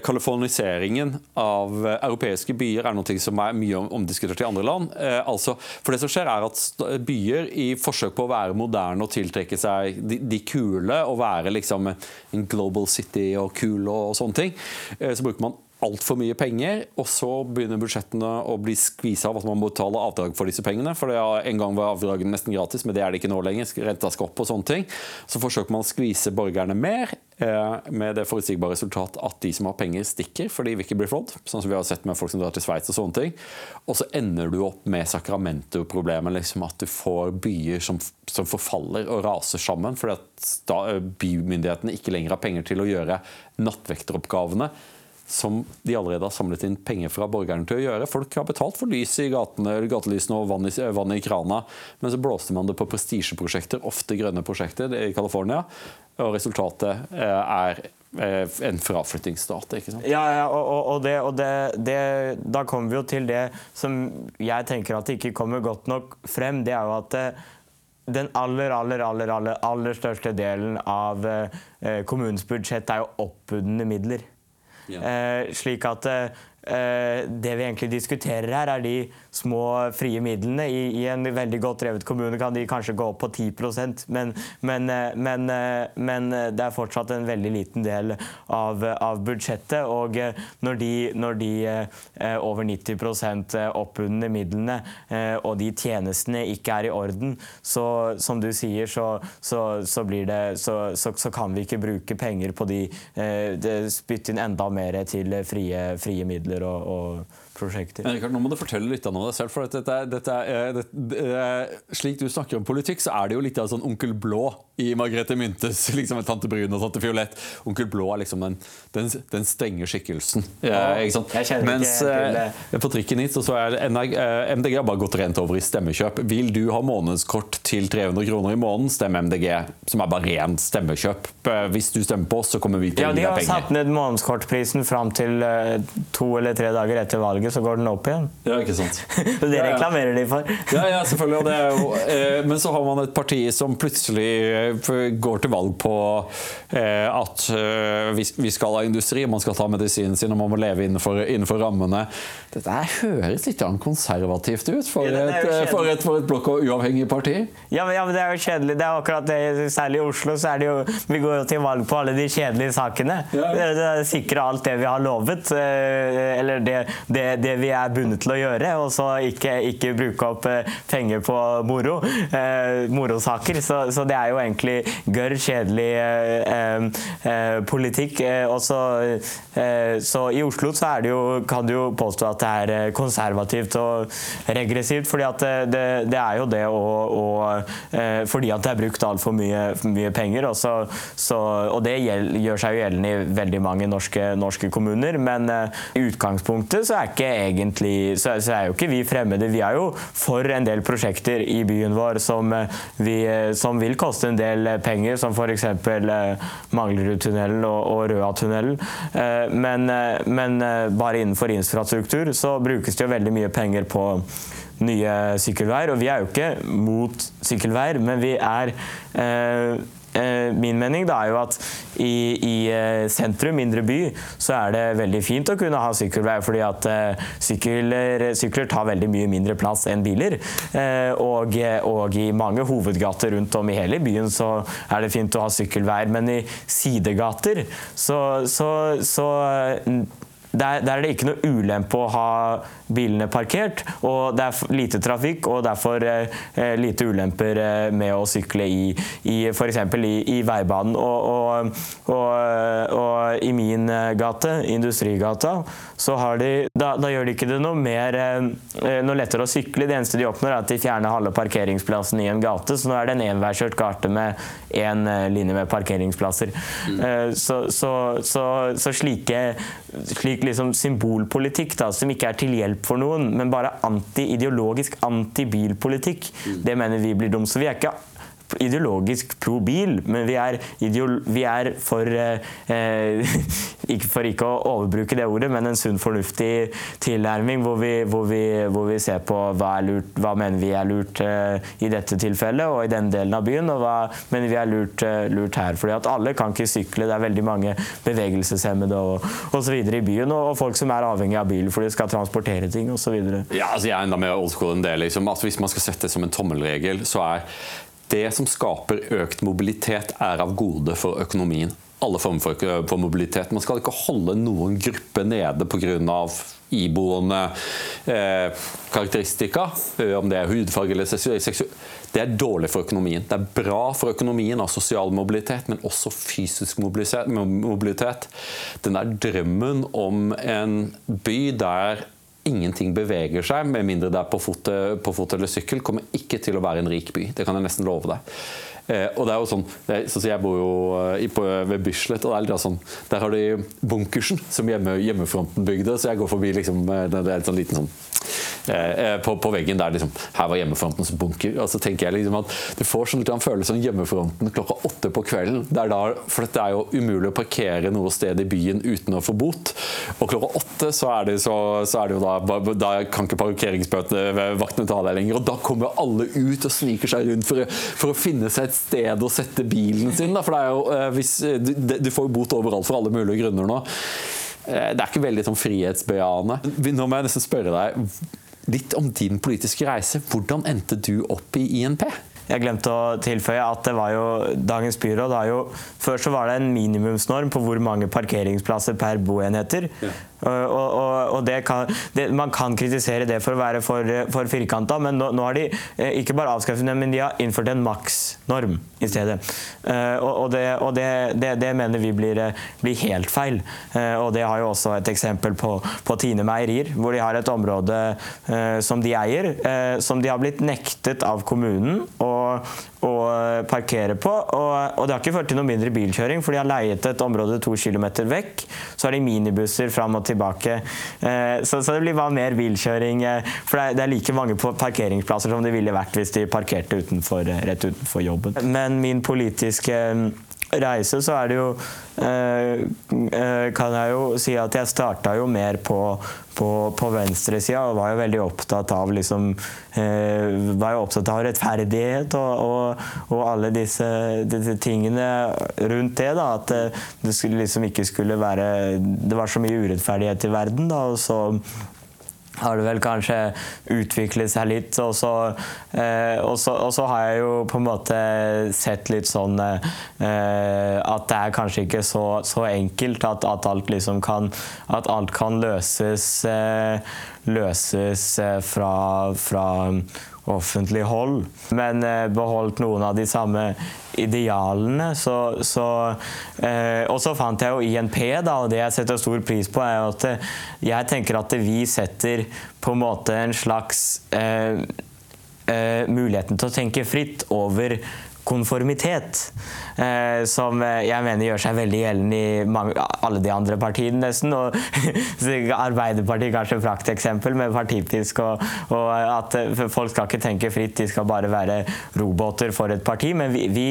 kaliforniseringen av eh, europeiske byer er noe som er mye omdiskutert i andre land. Eh, altså, for det som skjer er at Byer i forsøk på å være moderne og tiltrekke seg de, kule, og være liksom en global city og kul og sånne ting, så bruker man altfor mye penger, og så begynner budsjettene å bli skvisa av at man må betale avdrag for disse pengene. For en gang var avdragene nesten gratis, men det er det ikke nå lenger. Renta skal opp og sånne ting. Så forsøker man å skvise borgerne mer, eh, med det forutsigbare resultat at de som har penger, stikker for de vil ikke bli flådd. Sånn som vi har sett med folk som drar til Sveits og sånne ting. Og så ender du opp med Sacramento-problemet, liksom at du får byer som, som forfaller og raser sammen fordi at bymyndighetene ikke lenger har penger til å gjøre nattvekteroppgavene som de allerede har samlet inn penger fra borgerne til å gjøre. Folk har betalt for lys i gatene, gatelysene og vann i, vann i krana, men så blåste man det på prestisjeprosjekter, ofte grønne prosjekter i California, og resultatet eh, er eh, en fraflyttingsstat. ikke sant? Ja, ja og, og, det, og det, det, da kommer vi jo til det som jeg tenker at ikke kommer godt nok frem. Det er jo at eh, den aller, aller, aller, aller, aller største delen av kommunens budsjett er jo oppbudne midler. Yeah. slik at eh, Eh, det vi egentlig diskuterer her, er de små frie midlene. I, en veldig godt drevet kommune kan de kanskje gå opp på 10% men, men, eh, men, eh, men det er fortsatt en veldig liten del av, av budsjettet. Og når de, når de over 90% oppbundne midlene og de tjenestene ikke er i orden, så som du sier, så, så, så, det, så kan vi ikke bruke penger på de, spytte inn enda mer til frie, frie midler midler og, og prosjekter. Men Rikard, nå må du fortelle litt om deg selv. for dette, dette, eh, dette, Slik du snakker om politikk, så er det jo litt av sånn Onkel Blå i Margrethe Myntes liksom Tante Brun og Tante Fiolett. Onkel Blå er liksom den, den, den strenge skikkelsen. Ja, ikke sant? Mens ikke eh, på trikken hit så, så er MDG eh, har bare gått rent over i stemmekjøp. Vil du ha månedskort til 300 kroner i måneden, stem MDG, som er bare rent stemmekjøp. Hvis du stemmer på oss, så kommer vi til å gi deg penger. Ja, De har satt ned månedskortprisen fram til to eller tre dager etter valget så går den opp igjen. Ja, ikke sant. Så det reklamerer de for. Ja, ja, selvfølgelig. Og det jo, eh, men så har man et parti som plutselig eh, går til valg på eh, at eh, vi, vi skal ha industri, man skal ta medisinen sin og man må leve innenfor, innenfor rammene. Dette høres litt konservativt ut for, Ja, et, eh, for et, for et blokk- og uavhengig parti. Ja men, ja, men det er jo kjedelig. Det er akkurat det, Særlig i Oslo så er det jo Vi går jo til valg på alle de kjedelige sakene. Ja. Det, det er Sikre alt det vi har lovet, eh, eller det, det, det vi er bundet til å gjøre. Og så ikke, ikke bruke opp eh, penger på moro. eh, Morosaker. Så, så det er jo egentlig gørr kjedelig eh, eh, politikk. eh, Og så, eh, i Oslo så er det jo, kan du jo påstå at det er eh, konservativt og regressivt, fordi at det, det, er jo det å, å eh, Fordi at det er brukt altfor mye, mye penger. Og, så, så, og det gjør seg jo gjeldende i veldig mange norske, norske kommuner, men eh, i utgangspunktet så er egentlig så, er jo ikke vi fremmede. Vi er jo for en del prosjekter i byen vår som, eh, vi, eh, som vil koste en del eh, penger, som f.eks. Manglerudtunnelen og, og Røatunnelen. Men, men bare innenfor infrastruktur så brukes det jo veldig mye penger på nye sykkelveier. Og vi er jo ikke mot sykkelveier, men vi er eh, Min mening da er jo at i, i eh, sentrum, mindre by, så er det veldig fint å kunne ha sykkelvei, fordi at eh, sykler, sykler tar veldig mye mindre plass enn biler. Eh, og, og i mange hovedgater rundt om i hele byen så er det fint å ha sykkelveier, men i sidegater så, så, så der, der er det ikke noe ulempe å ha bilene parkert, og det er lite trafikk og derfor eh, eh, lite ulemper eh, med å sykle i, i f.eks. I, i veibanen. Og, og, og, og i min eh, gate, Industrigata, så har de, da, da gjør de ikke det noe mer eh, eh, noe lettere å sykle. Det eneste de oppnår, er at de fjerner halve parkeringsplassen i en gate, så nå er det en enveiskjørt gate med én linje med parkeringsplasser. Eh, Så, så, så, så slike slik liksom symbolpolitikk da, som ikke er til hjelp for noen, men bare anti-ideologisk antibilpolitikk, det mener vi blir dumt. Så vi er ikke ideologisk pro bil, men vi er, vi er for eh, eh, ikke For ikke å overbruke det ordet, men en sunn, fornuftig tilnærming hvor vi, hvor vi, hvor vi ser på hva, er lurt, hva mener vi er lurt eh, i dette tilfellet og i den delen av byen, og hva mener vi er lurt, eh, lurt her. Fordi at alle kan ikke sykle, det er veldig mange bevegelseshemmede og osv. i byen, og, og folk som er avhengig av bil for de skal transportere ting osv. Ja, altså jeg er enda mer old school enn det. Liksom. Altså, hvis man skal sette det som en tommelregel, så er det som skaper økt mobilitet, er av gode for økonomien. Alle former for, for mobilitet. Man skal ikke holde noen gruppe nede pga. iboende eh, karakteristika, eh, om det er hudfarge eller seksuell Det er dårlig for økonomien. Det er bra for økonomien av sosial mobilitet, men også fysisk mobilitet. Den der drømmen om en by der ingenting beveger seg, med mindre det er på fot, på fot eller sykkel, kommer ikke til å være en rik by. Det kan jeg nesten love deg. Eh, og det er jo sånn, er, så Jeg bor jo eh, i, på, ved Bislett, og det er litt sånn, der har de bunkersen som hjemme, hjemmefronten bygde. Så jeg går forbi liksom, eh, det er en sånn liten sånn eh, på, på veggen der liksom, her var hjemmefrontens bunker. Og så tenker jeg liksom at Du får sånn litt en følelse som hjemmefronten klokka åtte på kvelden. Det da, for det er jo umulig å parkere noe sted i byen uten å få bot. Og klokka åtte så er det, så, så er det jo da Da kan ikke parkeringsvaktene ta deg lenger. Og da kommer alle ut og sniker seg rundt for, for å finne seg et sted å sette bilen sin. Da. For det er jo, eh, hvis, du, du får bot overalt for alle mulige grunner nå. Eh, Det er ikke veldig sånn frihetsbejaende. Nå må jeg nesten spørre deg litt om din politiske reise. Hvordan endte du opp i INP? Jeg glemte å tilføye at det var jo dagens byråd har jo Før så var det en minimumsnorm på hvor mange parkeringsplasser per boenheter. Og, og, og- og det kan, det, man kan kritisere det for å være for, for firkanta, men nå, nå har de eh, ikke bare avskaffet det, men de har innført en maksnorm i stedet. Eh, og og, det, og det, det, mener vi blir, eh, blir helt feil. Eh, og det har jo også et eksempel på, på Tine Meierier, hvor de har et område eh, som de eier, eh, som de har blitt nektet av kommunen å, å parkere på. Og, og det har ikke ført til noe mindre bilkjøring, for de har leiet et område to kilometer vekk. Så har de minibusser fram og tilbake. Eh, så, så det blir bare mer bilkjøring. eh, For det er, det er like mange parkeringsplasser som det ville vært hvis de parkerte utenfor, eh, rett utenfor jobben. Men min politiske reise, så er det jo eh, eh, Kan jeg jo si at jeg starta jo mer på, på, på venstresida og var jo veldig opptatt av liksom eh, Var jo opptatt av rettferdighet og, og, og alle disse, disse, tingene rundt det. da, At det skulle liksom ikke skulle være Det var så mye urettferdighet i verden, da, og så har det vel kanskje utviklet seg litt. Og så, eh, har jeg jo på en måte sett litt sånn eh, at det er kanskje ikke så, så enkelt at, at, alt liksom kan At alt kan løses, eh, løses eh, fra, fra offentlig hold, men eh, beholdt noen av de samme idealene. Så, så, eh, og så fant jeg jo INP, da, og det jeg setter stor pris på, er at eh, jeg tenker at vi setter på en måte en slags eh, eh muligheten til å tenke fritt over konformitet. Eh, som jeg mener gjør seg veldig gjeldende i mange, alle de andre partiene, nesten. Og Arbeiderpartiet kanskje prakteksempel med partipisk og, og, at folk skal ikke tenke fritt, de skal bare være roboter for et parti. Men vi, vi,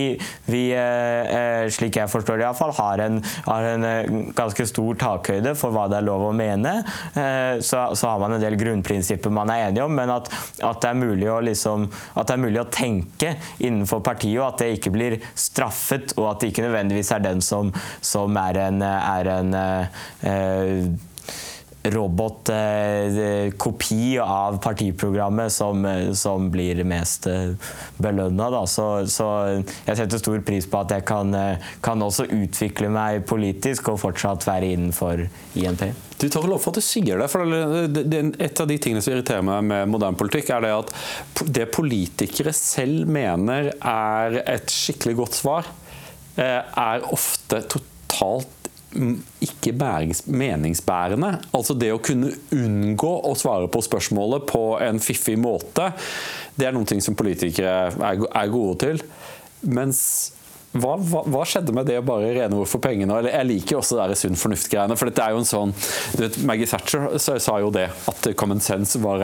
vi eh, slik jeg forstår det iallfall, har, en, har en eh, ganske stor takhøyde for hva det er lov å mene. Så, så har man en del grunnprinsipper man er enige om, men at, at, det, er mulig å liksom, at det er mulig å tenke innenfor partiet, og at det ikke blir straffet straffet, og at det ikke nødvendigvis er den som, som er en, er en eh, robotkopi eh, av partiprogrammet som, som blir mest eh, belønna. Så, så, jeg setter stor pris på at jeg kan, eh, kan, også utvikle meg politisk og fortsatt være innenfor INP. Du tar lov for at du sier det. for Et av de tingene som irriterer meg med moderne politikk, er det at det politikere selv mener er et skikkelig godt svar, er ofte totalt ikke meningsbærende. Altså det å kunne unngå å svare på spørsmålet på en fiffig måte, det er noen ting som politikere er gode til. Mens hva, hva, hva, skjedde med det å bare rene ord for pengene? Jeg liker også det sunn fornuft-greiene. for dette er jo en sånn, vet, Maggie Thatcher sa jo det, at common sense var,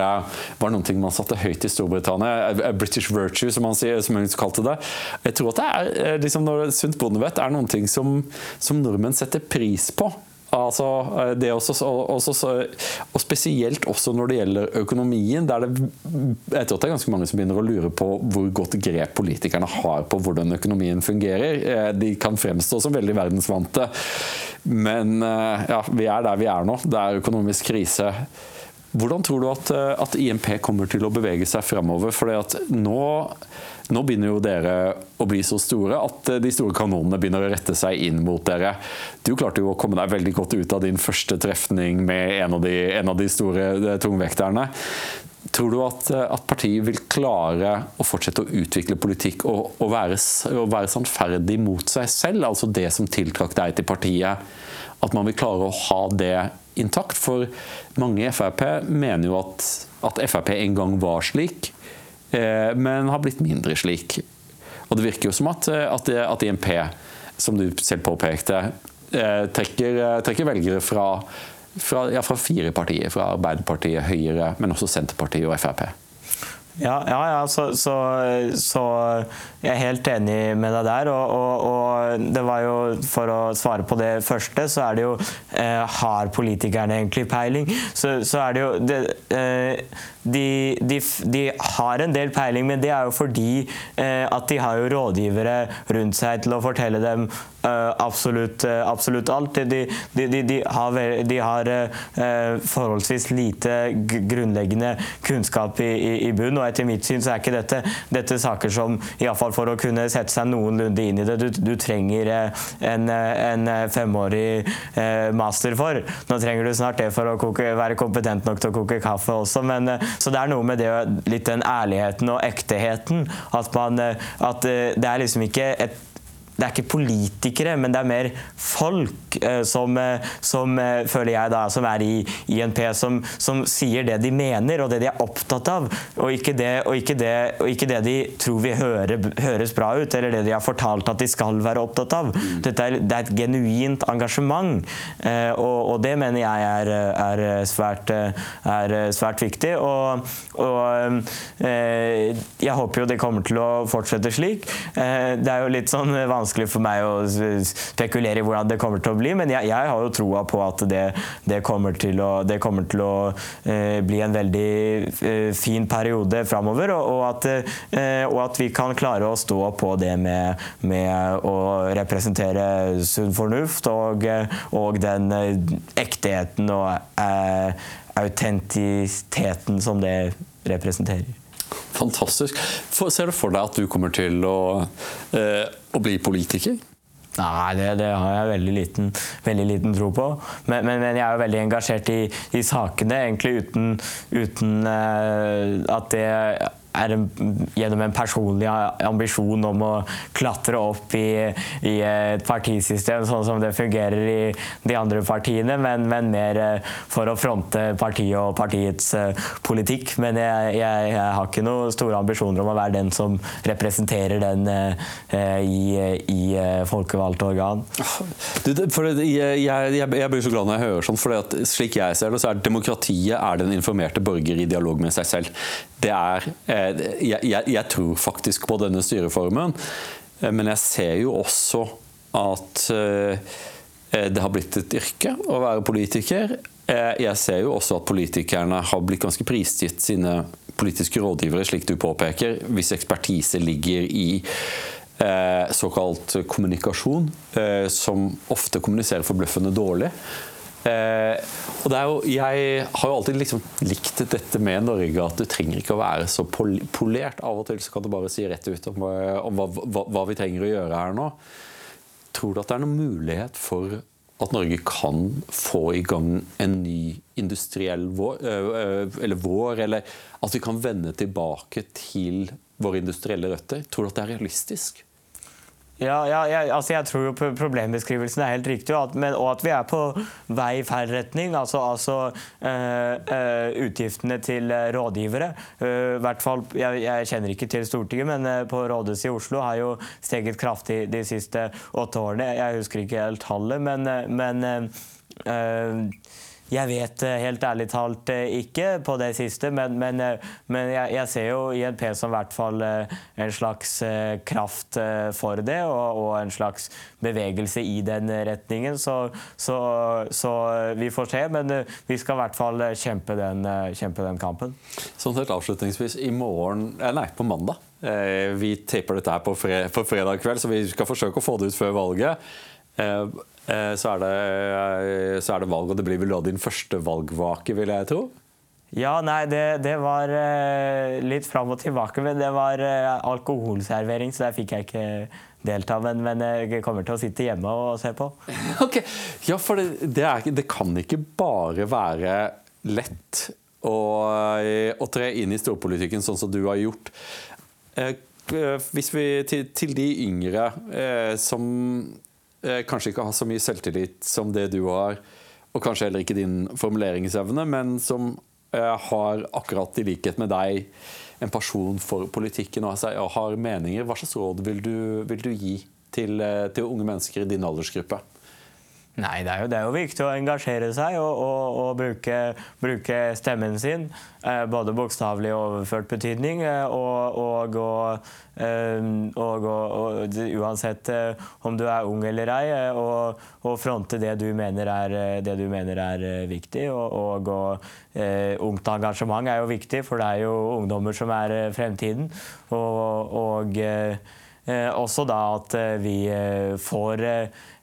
var noe man satte høyt i Storbritannia. British virtue, som man, sier, som hun kalte det. Jeg tror at det er, eh, liksom, når sunt bondevett er noe som, som nordmenn setter pris på. Altså, eh, det også, også, og spesielt også når det gjelder økonomien. der det, Jeg tror det er ganske mange som begynner å lure på hvor godt grep politikerne har på hvordan økonomien fungerer. Eh, de kan fremstå som veldig verdensvante, men eh, ja, vi er der vi er nå. Det er økonomisk krise. Hvordan tror du at, at IMP kommer til å bevege seg fremover? Fordi at nå nå begynner jo dere å bli så store at eh, de store kanonene begynner å rette seg inn mot dere. Du klarte jo å komme deg veldig godt ut av din første trefning med en av de, en av de store eh, tungvekterne. Tror du at, eh, at, partiet vil klare å fortsette å utvikle politikk og, og, være, og være sannferdig mot seg selv, altså det som tiltrakk deg til partiet? At man vil klare å ha det intakt? For mange i Frp mener jo at, at Frp en gang var slik. Eh, men har blitt mindre slik. Og det virker jo som at, eh, at, at INP, som du selv påpekte, eh, trekker, trekker velgere fra, fra, ja, fra fire partier. Fra Arbeiderpartiet, Høyre, men også Senterpartiet og Frp. Ja, ja, ja så, så, så, jeg er helt enig med deg der. Og, og, og, det var jo, for å svare på det første, så er det jo eh, Har politikerne egentlig peiling? Så, så er det jo det, eh, de, de, de, har en del peiling, men det er jo fordi eh, at de har jo rådgivere rundt seg til å fortelle dem eh, absolutt, eh, absolutt, alt. De, de har, har uh, forholdsvis lite grunnleggende kunnskap i, i, i, bunn, og etter mitt syn så er ikke dette, dette saker som iallfall for å kunne sette seg noenlunde inn i det, du, du trenger en, en, femårig master for. Nå trenger du snart det for å koke, være kompetent nok til å koke kaffe også, men så det er noe med det, litt den ærligheten og ekteheten. At, man, at det er liksom ikke et det er ikke politikere, men det er mer folk eh, som, eh, som eh, føler jeg da, som er i INP, som, som, sier det de mener og det de er opptatt av, og ikke det, og ikke det, og ikke det de tror vil høre, høres bra ut, eller det de har fortalt at de skal være opptatt av. Mm. Dette er, det er et genuint engasjement, og, og, det mener jeg er, er, svært, er svært, viktig. Og, og jeg håper jo det kommer til å fortsette slik. Det er jo litt sånn vanskelig vanskelig for meg å spekulere i hvordan det kommer til å bli, men jeg, jeg har jo troa på at det, det, kommer til å, kommer til å eh, bli en veldig eh, fin periode framover, og, og, at, eh, og, at, vi kan klare å stå på det med, med å representere sunn fornuft og, og den ektheten og eh, autentisiteten som det representerer. Fantastisk. ser du for deg at du kommer til å, eh, å bli politiker? Nei, det, det, har jeg veldig liten, veldig liten tro på. Men, men, men, jeg er jo veldig engasjert i, i sakene, egentlig uten, uten uh, at det er gjennom en personlig ambisjon om å klatre opp i, i, et partisystem sånn som det fungerer i de andre partiene, men, men mer eh, for å fronte partiet og partiets uh, politikk. Men jeg, jeg, jeg, har ikke noen store ambisjoner om å være den som representerer den uh, i, i folkevalgte organ. Du, jeg, jeg, blir så glad når jeg hører sånn, for slik jeg ser det, så er demokratiet er den informerte borger i dialog med seg selv. Det er jeg, jeg, jeg, tror faktisk på denne styreformen, eh, men jeg ser jo også at eh, det har blitt et yrke å være politiker. Eh, jeg ser jo også at politikerne har blitt ganske prisgitt sine politiske rådgivere, slik du påpeker, hvis ekspertise ligger i såkalt kommunikasjon, som ofte kommuniserer forbløffende dårlig. Eh, og jo, jeg har jo alltid liksom likt dette med Norge, at du trenger ikke å være så polert. Av og til så kan du bare si rett ut om, eh, om hva, hva, hva, vi trenger å gjøre her nå. Tror du at det er noen mulighet for at Norge kan få i gang en ny industriell vår, eh, eller vår, eller at vi kan vende tilbake til våre industrielle røtter? Tror du at det er realistisk? Ja, ja jeg, altså jeg tror jo problembeskrivelsen er helt riktig, og at, men, og at vi er på vei i feil retning. Altså, altså øh, øh, utgiftene til rådgivere. Øh, hvert fall, jeg, jeg, kjenner ikke til Stortinget, men på rådhuset i Oslo har jo steget kraftig de siste åtte årene. Jeg husker ikke helt tallet, men, men jeg vet eh, helt ærlig talt eh, ikke på det siste, men, men, eh, men jeg, jeg, ser jo INP som i hvert fall en slags kraft for det, og, og en slags bevegelse i den retningen. Så, så, så, vi får se, men vi skal i hvert fall kjempe den, kjempe den kampen. Sånn helt avslutningsvis, i morgen, nei, på mandag vi taper dette her på, fredag kveld, så vi skal forsøke å få det ut før valget. Eh, så er, det, eh, så er det valg, og det blir vel da din første valgvake, vil jeg tro? Ja, nei, det, det var eh, litt fram og tilbake, men det var alkoholservering, så der fikk jeg ikke delta. Men, men, jeg kommer til å sitte hjemme og se på. Ok, Ja, for det, det, er, det kan ikke bare være lett å, å, tre inn i storpolitikken sånn som du har gjort. Hvis vi til, til de yngre som Eh, kanskje ikke har så mye selvtillit som det du har, og kanskje heller ikke din formuleringsevne, men som eh, har akkurat i likhet med deg en person for politikken og har meninger. Hva slags råd vil du, vil du gi til, eh, til unge mennesker i din aldersgruppe? Nei, det er, jo, det er, jo, viktig å engasjere seg og, og, og bruke, bruke, stemmen sin. Eh, både bokstavelig og overført betydning. Eh, og, eh, og, uansett eh, om du er ung eller ei, eh, og, fronte det du mener er, du mener er viktig. Og, ungt engasjement er jo viktig, for det er jo ungdommer som er fremtiden. Og, også da at vi får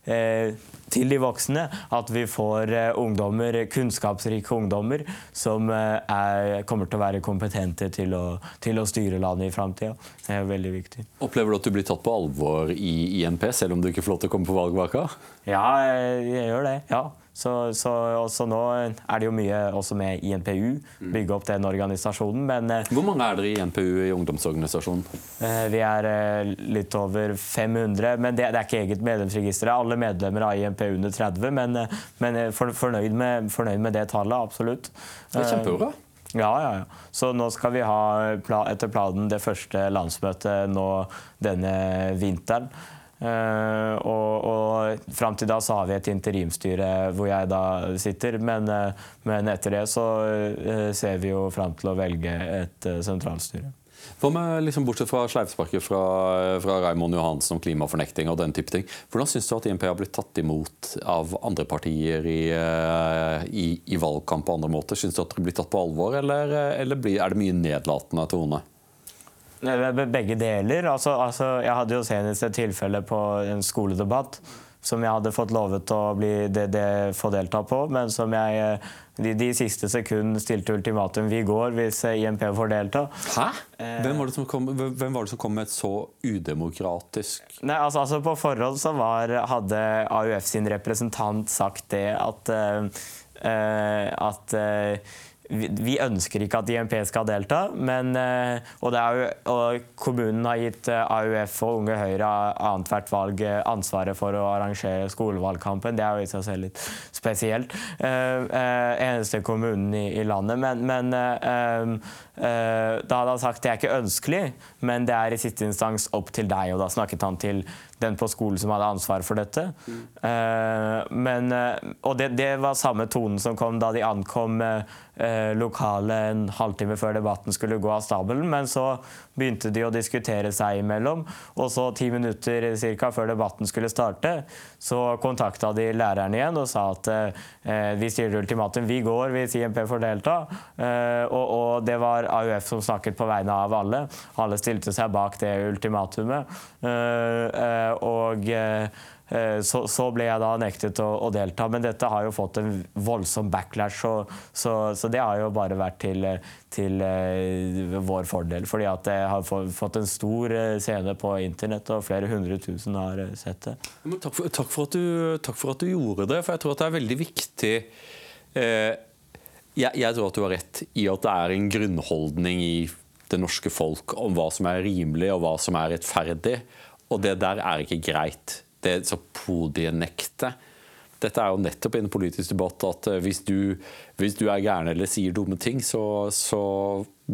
Eh, til de voksne. At vi får eh, ungdommer, kunnskapsrike ungdommer som eh, er, kommer til å være kompetente til å, til å styre landet i framtida. Det er veldig viktig. Opplever du at du blir tatt på alvor i INP, selv om du ikke får lov til å komme på valgvaka? Ja, jeg gjør det. ja. Så, så også nå er det jo mye også med INPU, mm. bygge opp den organisasjonen. Men, eh, Hvor mange er dere i INPU i ungdomsorganisasjonen? Eh, vi er eh, litt over 500, men det, det er ikke eget medlemsregister. Alle medlemmer av INPU under 30, men, men fornøyd, med, fornøyd, med, det tallet, absolutt. Det er kjempebra. Ja, ja, ja. Så nå skal vi ha etter planen det første landsmøtet nå denne vinteren. Uh, og, og fram til da så har vi et interimstyre hvor jeg da sitter. Men, uh, men etter det så uh, ser vi jo fram til å velge et sentralstyre. Hva med, liksom, Bortsett fra sleivsparket fra, fra Raymond Johansen om klimafornekting og den type ting. Hvordan syns du at INP har blitt tatt imot av andre partier i, eh, i, i valgkamp på andre måter? Syns du at det blir tatt på alvor, eller, eller blir, er det mye nedlatende tone? Begge deler. Altså, altså, jeg hadde jo senest et tilfelle på en skoledebatt som jeg hadde fått lovet å bli det, det, få delta på, men som jeg eh, de, de siste sekund stilte ultimatum vi går hvis eh, IMP får delta. Hæ? Hvem var, kom, hvem var, det som kom, med et så udemokratisk Nei, altså, altså På forhånd så var, hadde AUF sin representant sagt det at, uh, at uh, vi ønsker ikke at IMP skal delta, men, eh, og, jo, og, kommunen har gitt eh, AUF og Unge Høyre annethvert valg eh, ansvaret for å arrangere skolevalgkampen. Det er jo i seg selv litt spesielt. Eh, eneste kommunen i, i landet. Men, men eh, da hadde han sagt det er ikke ønskelig, men det er i siste instans opp til deg. Og da snakket han til den på skolen som hadde ansvar for dette. Mm. Men, uh, og det, det, var samme tonen som kom da de ankom uh, lokalet en halvtime før debatten skulle gå av stabelen. Men så begynte de å diskutere seg imellom, og så ti minutter cirka, før debatten skulle starte, så kontakta de læreren igjen og sa at vi stiller ultimatum, vi går hvis IMP får delta. Og, og, det var AUF som snakket på vegne av alle. Alle stilte seg bak det ultimatumet. Og eh, eh, så, så, ble jeg da nektet å, å, delta. Men dette har jo fått en voldsom backlash, så, så, så det har jo bare vært til, til uh, vår fordel. Fordi at det har fått en stor scene på internett, og flere hundre tusen har sett det. Takk for, takk, for du, takk, for, at du, gjorde det, for jeg tror at det er veldig viktig. Eh, jeg, jeg tror at du har rett i at det er en grunnholdning i det norske folk om hva som er rimelig og hva som er rettferdig. Og det der er ikke greit. Det så podienekte. Dette er jo nettopp i en politisk debatt at eh, hvis du, hvis du er gæren eller sier dumme ting, så, så,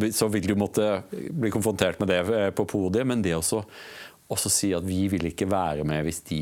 så, vil du måtte bli konfrontert med det eh, på podiet. Men det også, også si at vi vil ikke være med hvis de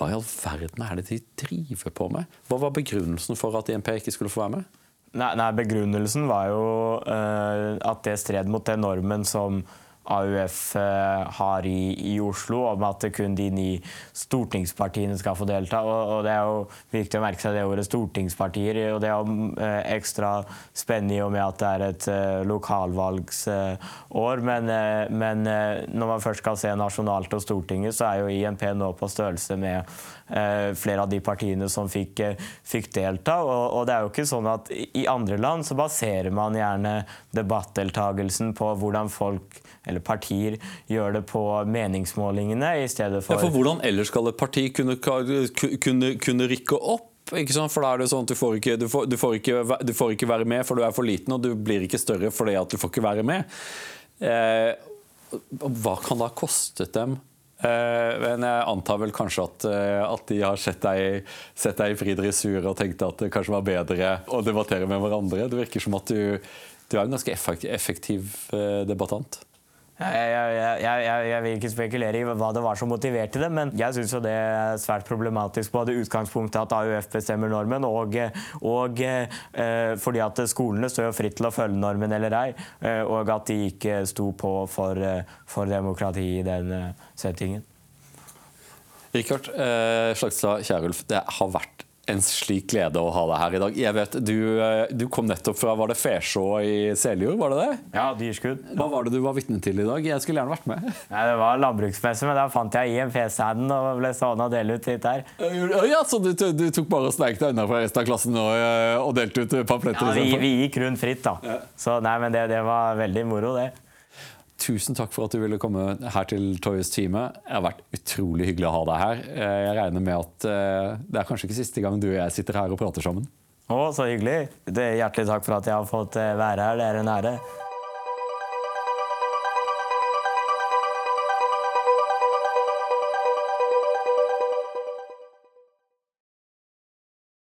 Hva i all verden er det de driver på med? Hva var begrunnelsen for at INP ikke skulle få være med? Nei, nei Begrunnelsen var jo uh, at det stred mot den normen som AUF eh, har i, i, Oslo, om at kun de ni stortingspartiene skal få delta. Og, og, Det er jo viktig å merke seg det ordet stortingspartier. og Det er jo eh, ekstra spennende i og med at det er et eh, lokalvalgsår. Men, men når man først skal se nasjonalt og Stortinget, så er jo INP nå på størrelse med flere av de partiene som fikk, fikk delta. Og, og, det er jo ikke sånn at i andre land så baserer man gjerne debattdeltagelsen på hvordan folk eller partier gjør det på meningsmålingene i stedet for ja, For hvordan ellers skal et parti kunne, kunne, kunne rykke opp? For da er det sånn at du får, ikke, du, får, du, får ikke, du får, ikke, være med, for du er for liten, og du blir ikke større fordi at du får ikke være med. Eh, hva kan det ha kostet dem? Eh, men jeg antar vel kanskje at, eh, at de har sett deg, sett deg i fri dressur og tenkte at det kanskje var bedre å debattere med hverandre. Det virker som at du, du er en ganske effektiv eh, debattant. Jeg, jeg, jeg, jeg, vil ikke spekulere i hva det var som motiverte det, men jeg syns det er svært problematisk både utgangspunktet at AUF bestemmer normen, og, og eh, fordi at skolene står jo fritt til å følge normen eller ei, eh, og at de ikke sto på for, eh, for demokrati i den eh, settingen. Rikard eh, Slagstad Kjærulf, det har vært en slik glede å ha deg her i dag. Jeg vet, Du, eh, du kom nettopp fra var det Fesjå i Seljord, var det det? Ja, dyrskudd. Hva var det du var vitne til i dag? Jeg skulle gjerne vært med. Nei, det var landbruksmesse, men da fant jeg IMP-standen og ble stående og dele ut litt der. Ja, Så du, du tok bare og sneik deg unna fra resten av klassen og, og delte ut pamfletter? Ja, vi, vi, gikk rundt fritt, da. Ja. Så nei, men det, det var veldig moro, det. Tusen takk for at du ville komme her til Toyos time. Det har vært utrolig hyggelig å ha deg her. Eh, jeg regner med at eh, det er kanskje ikke siste gang du og jeg sitter her og prater sammen. Å, så hyggelig. Det er hjertelig takk for at jeg har fått eh, være her. Det er en ære.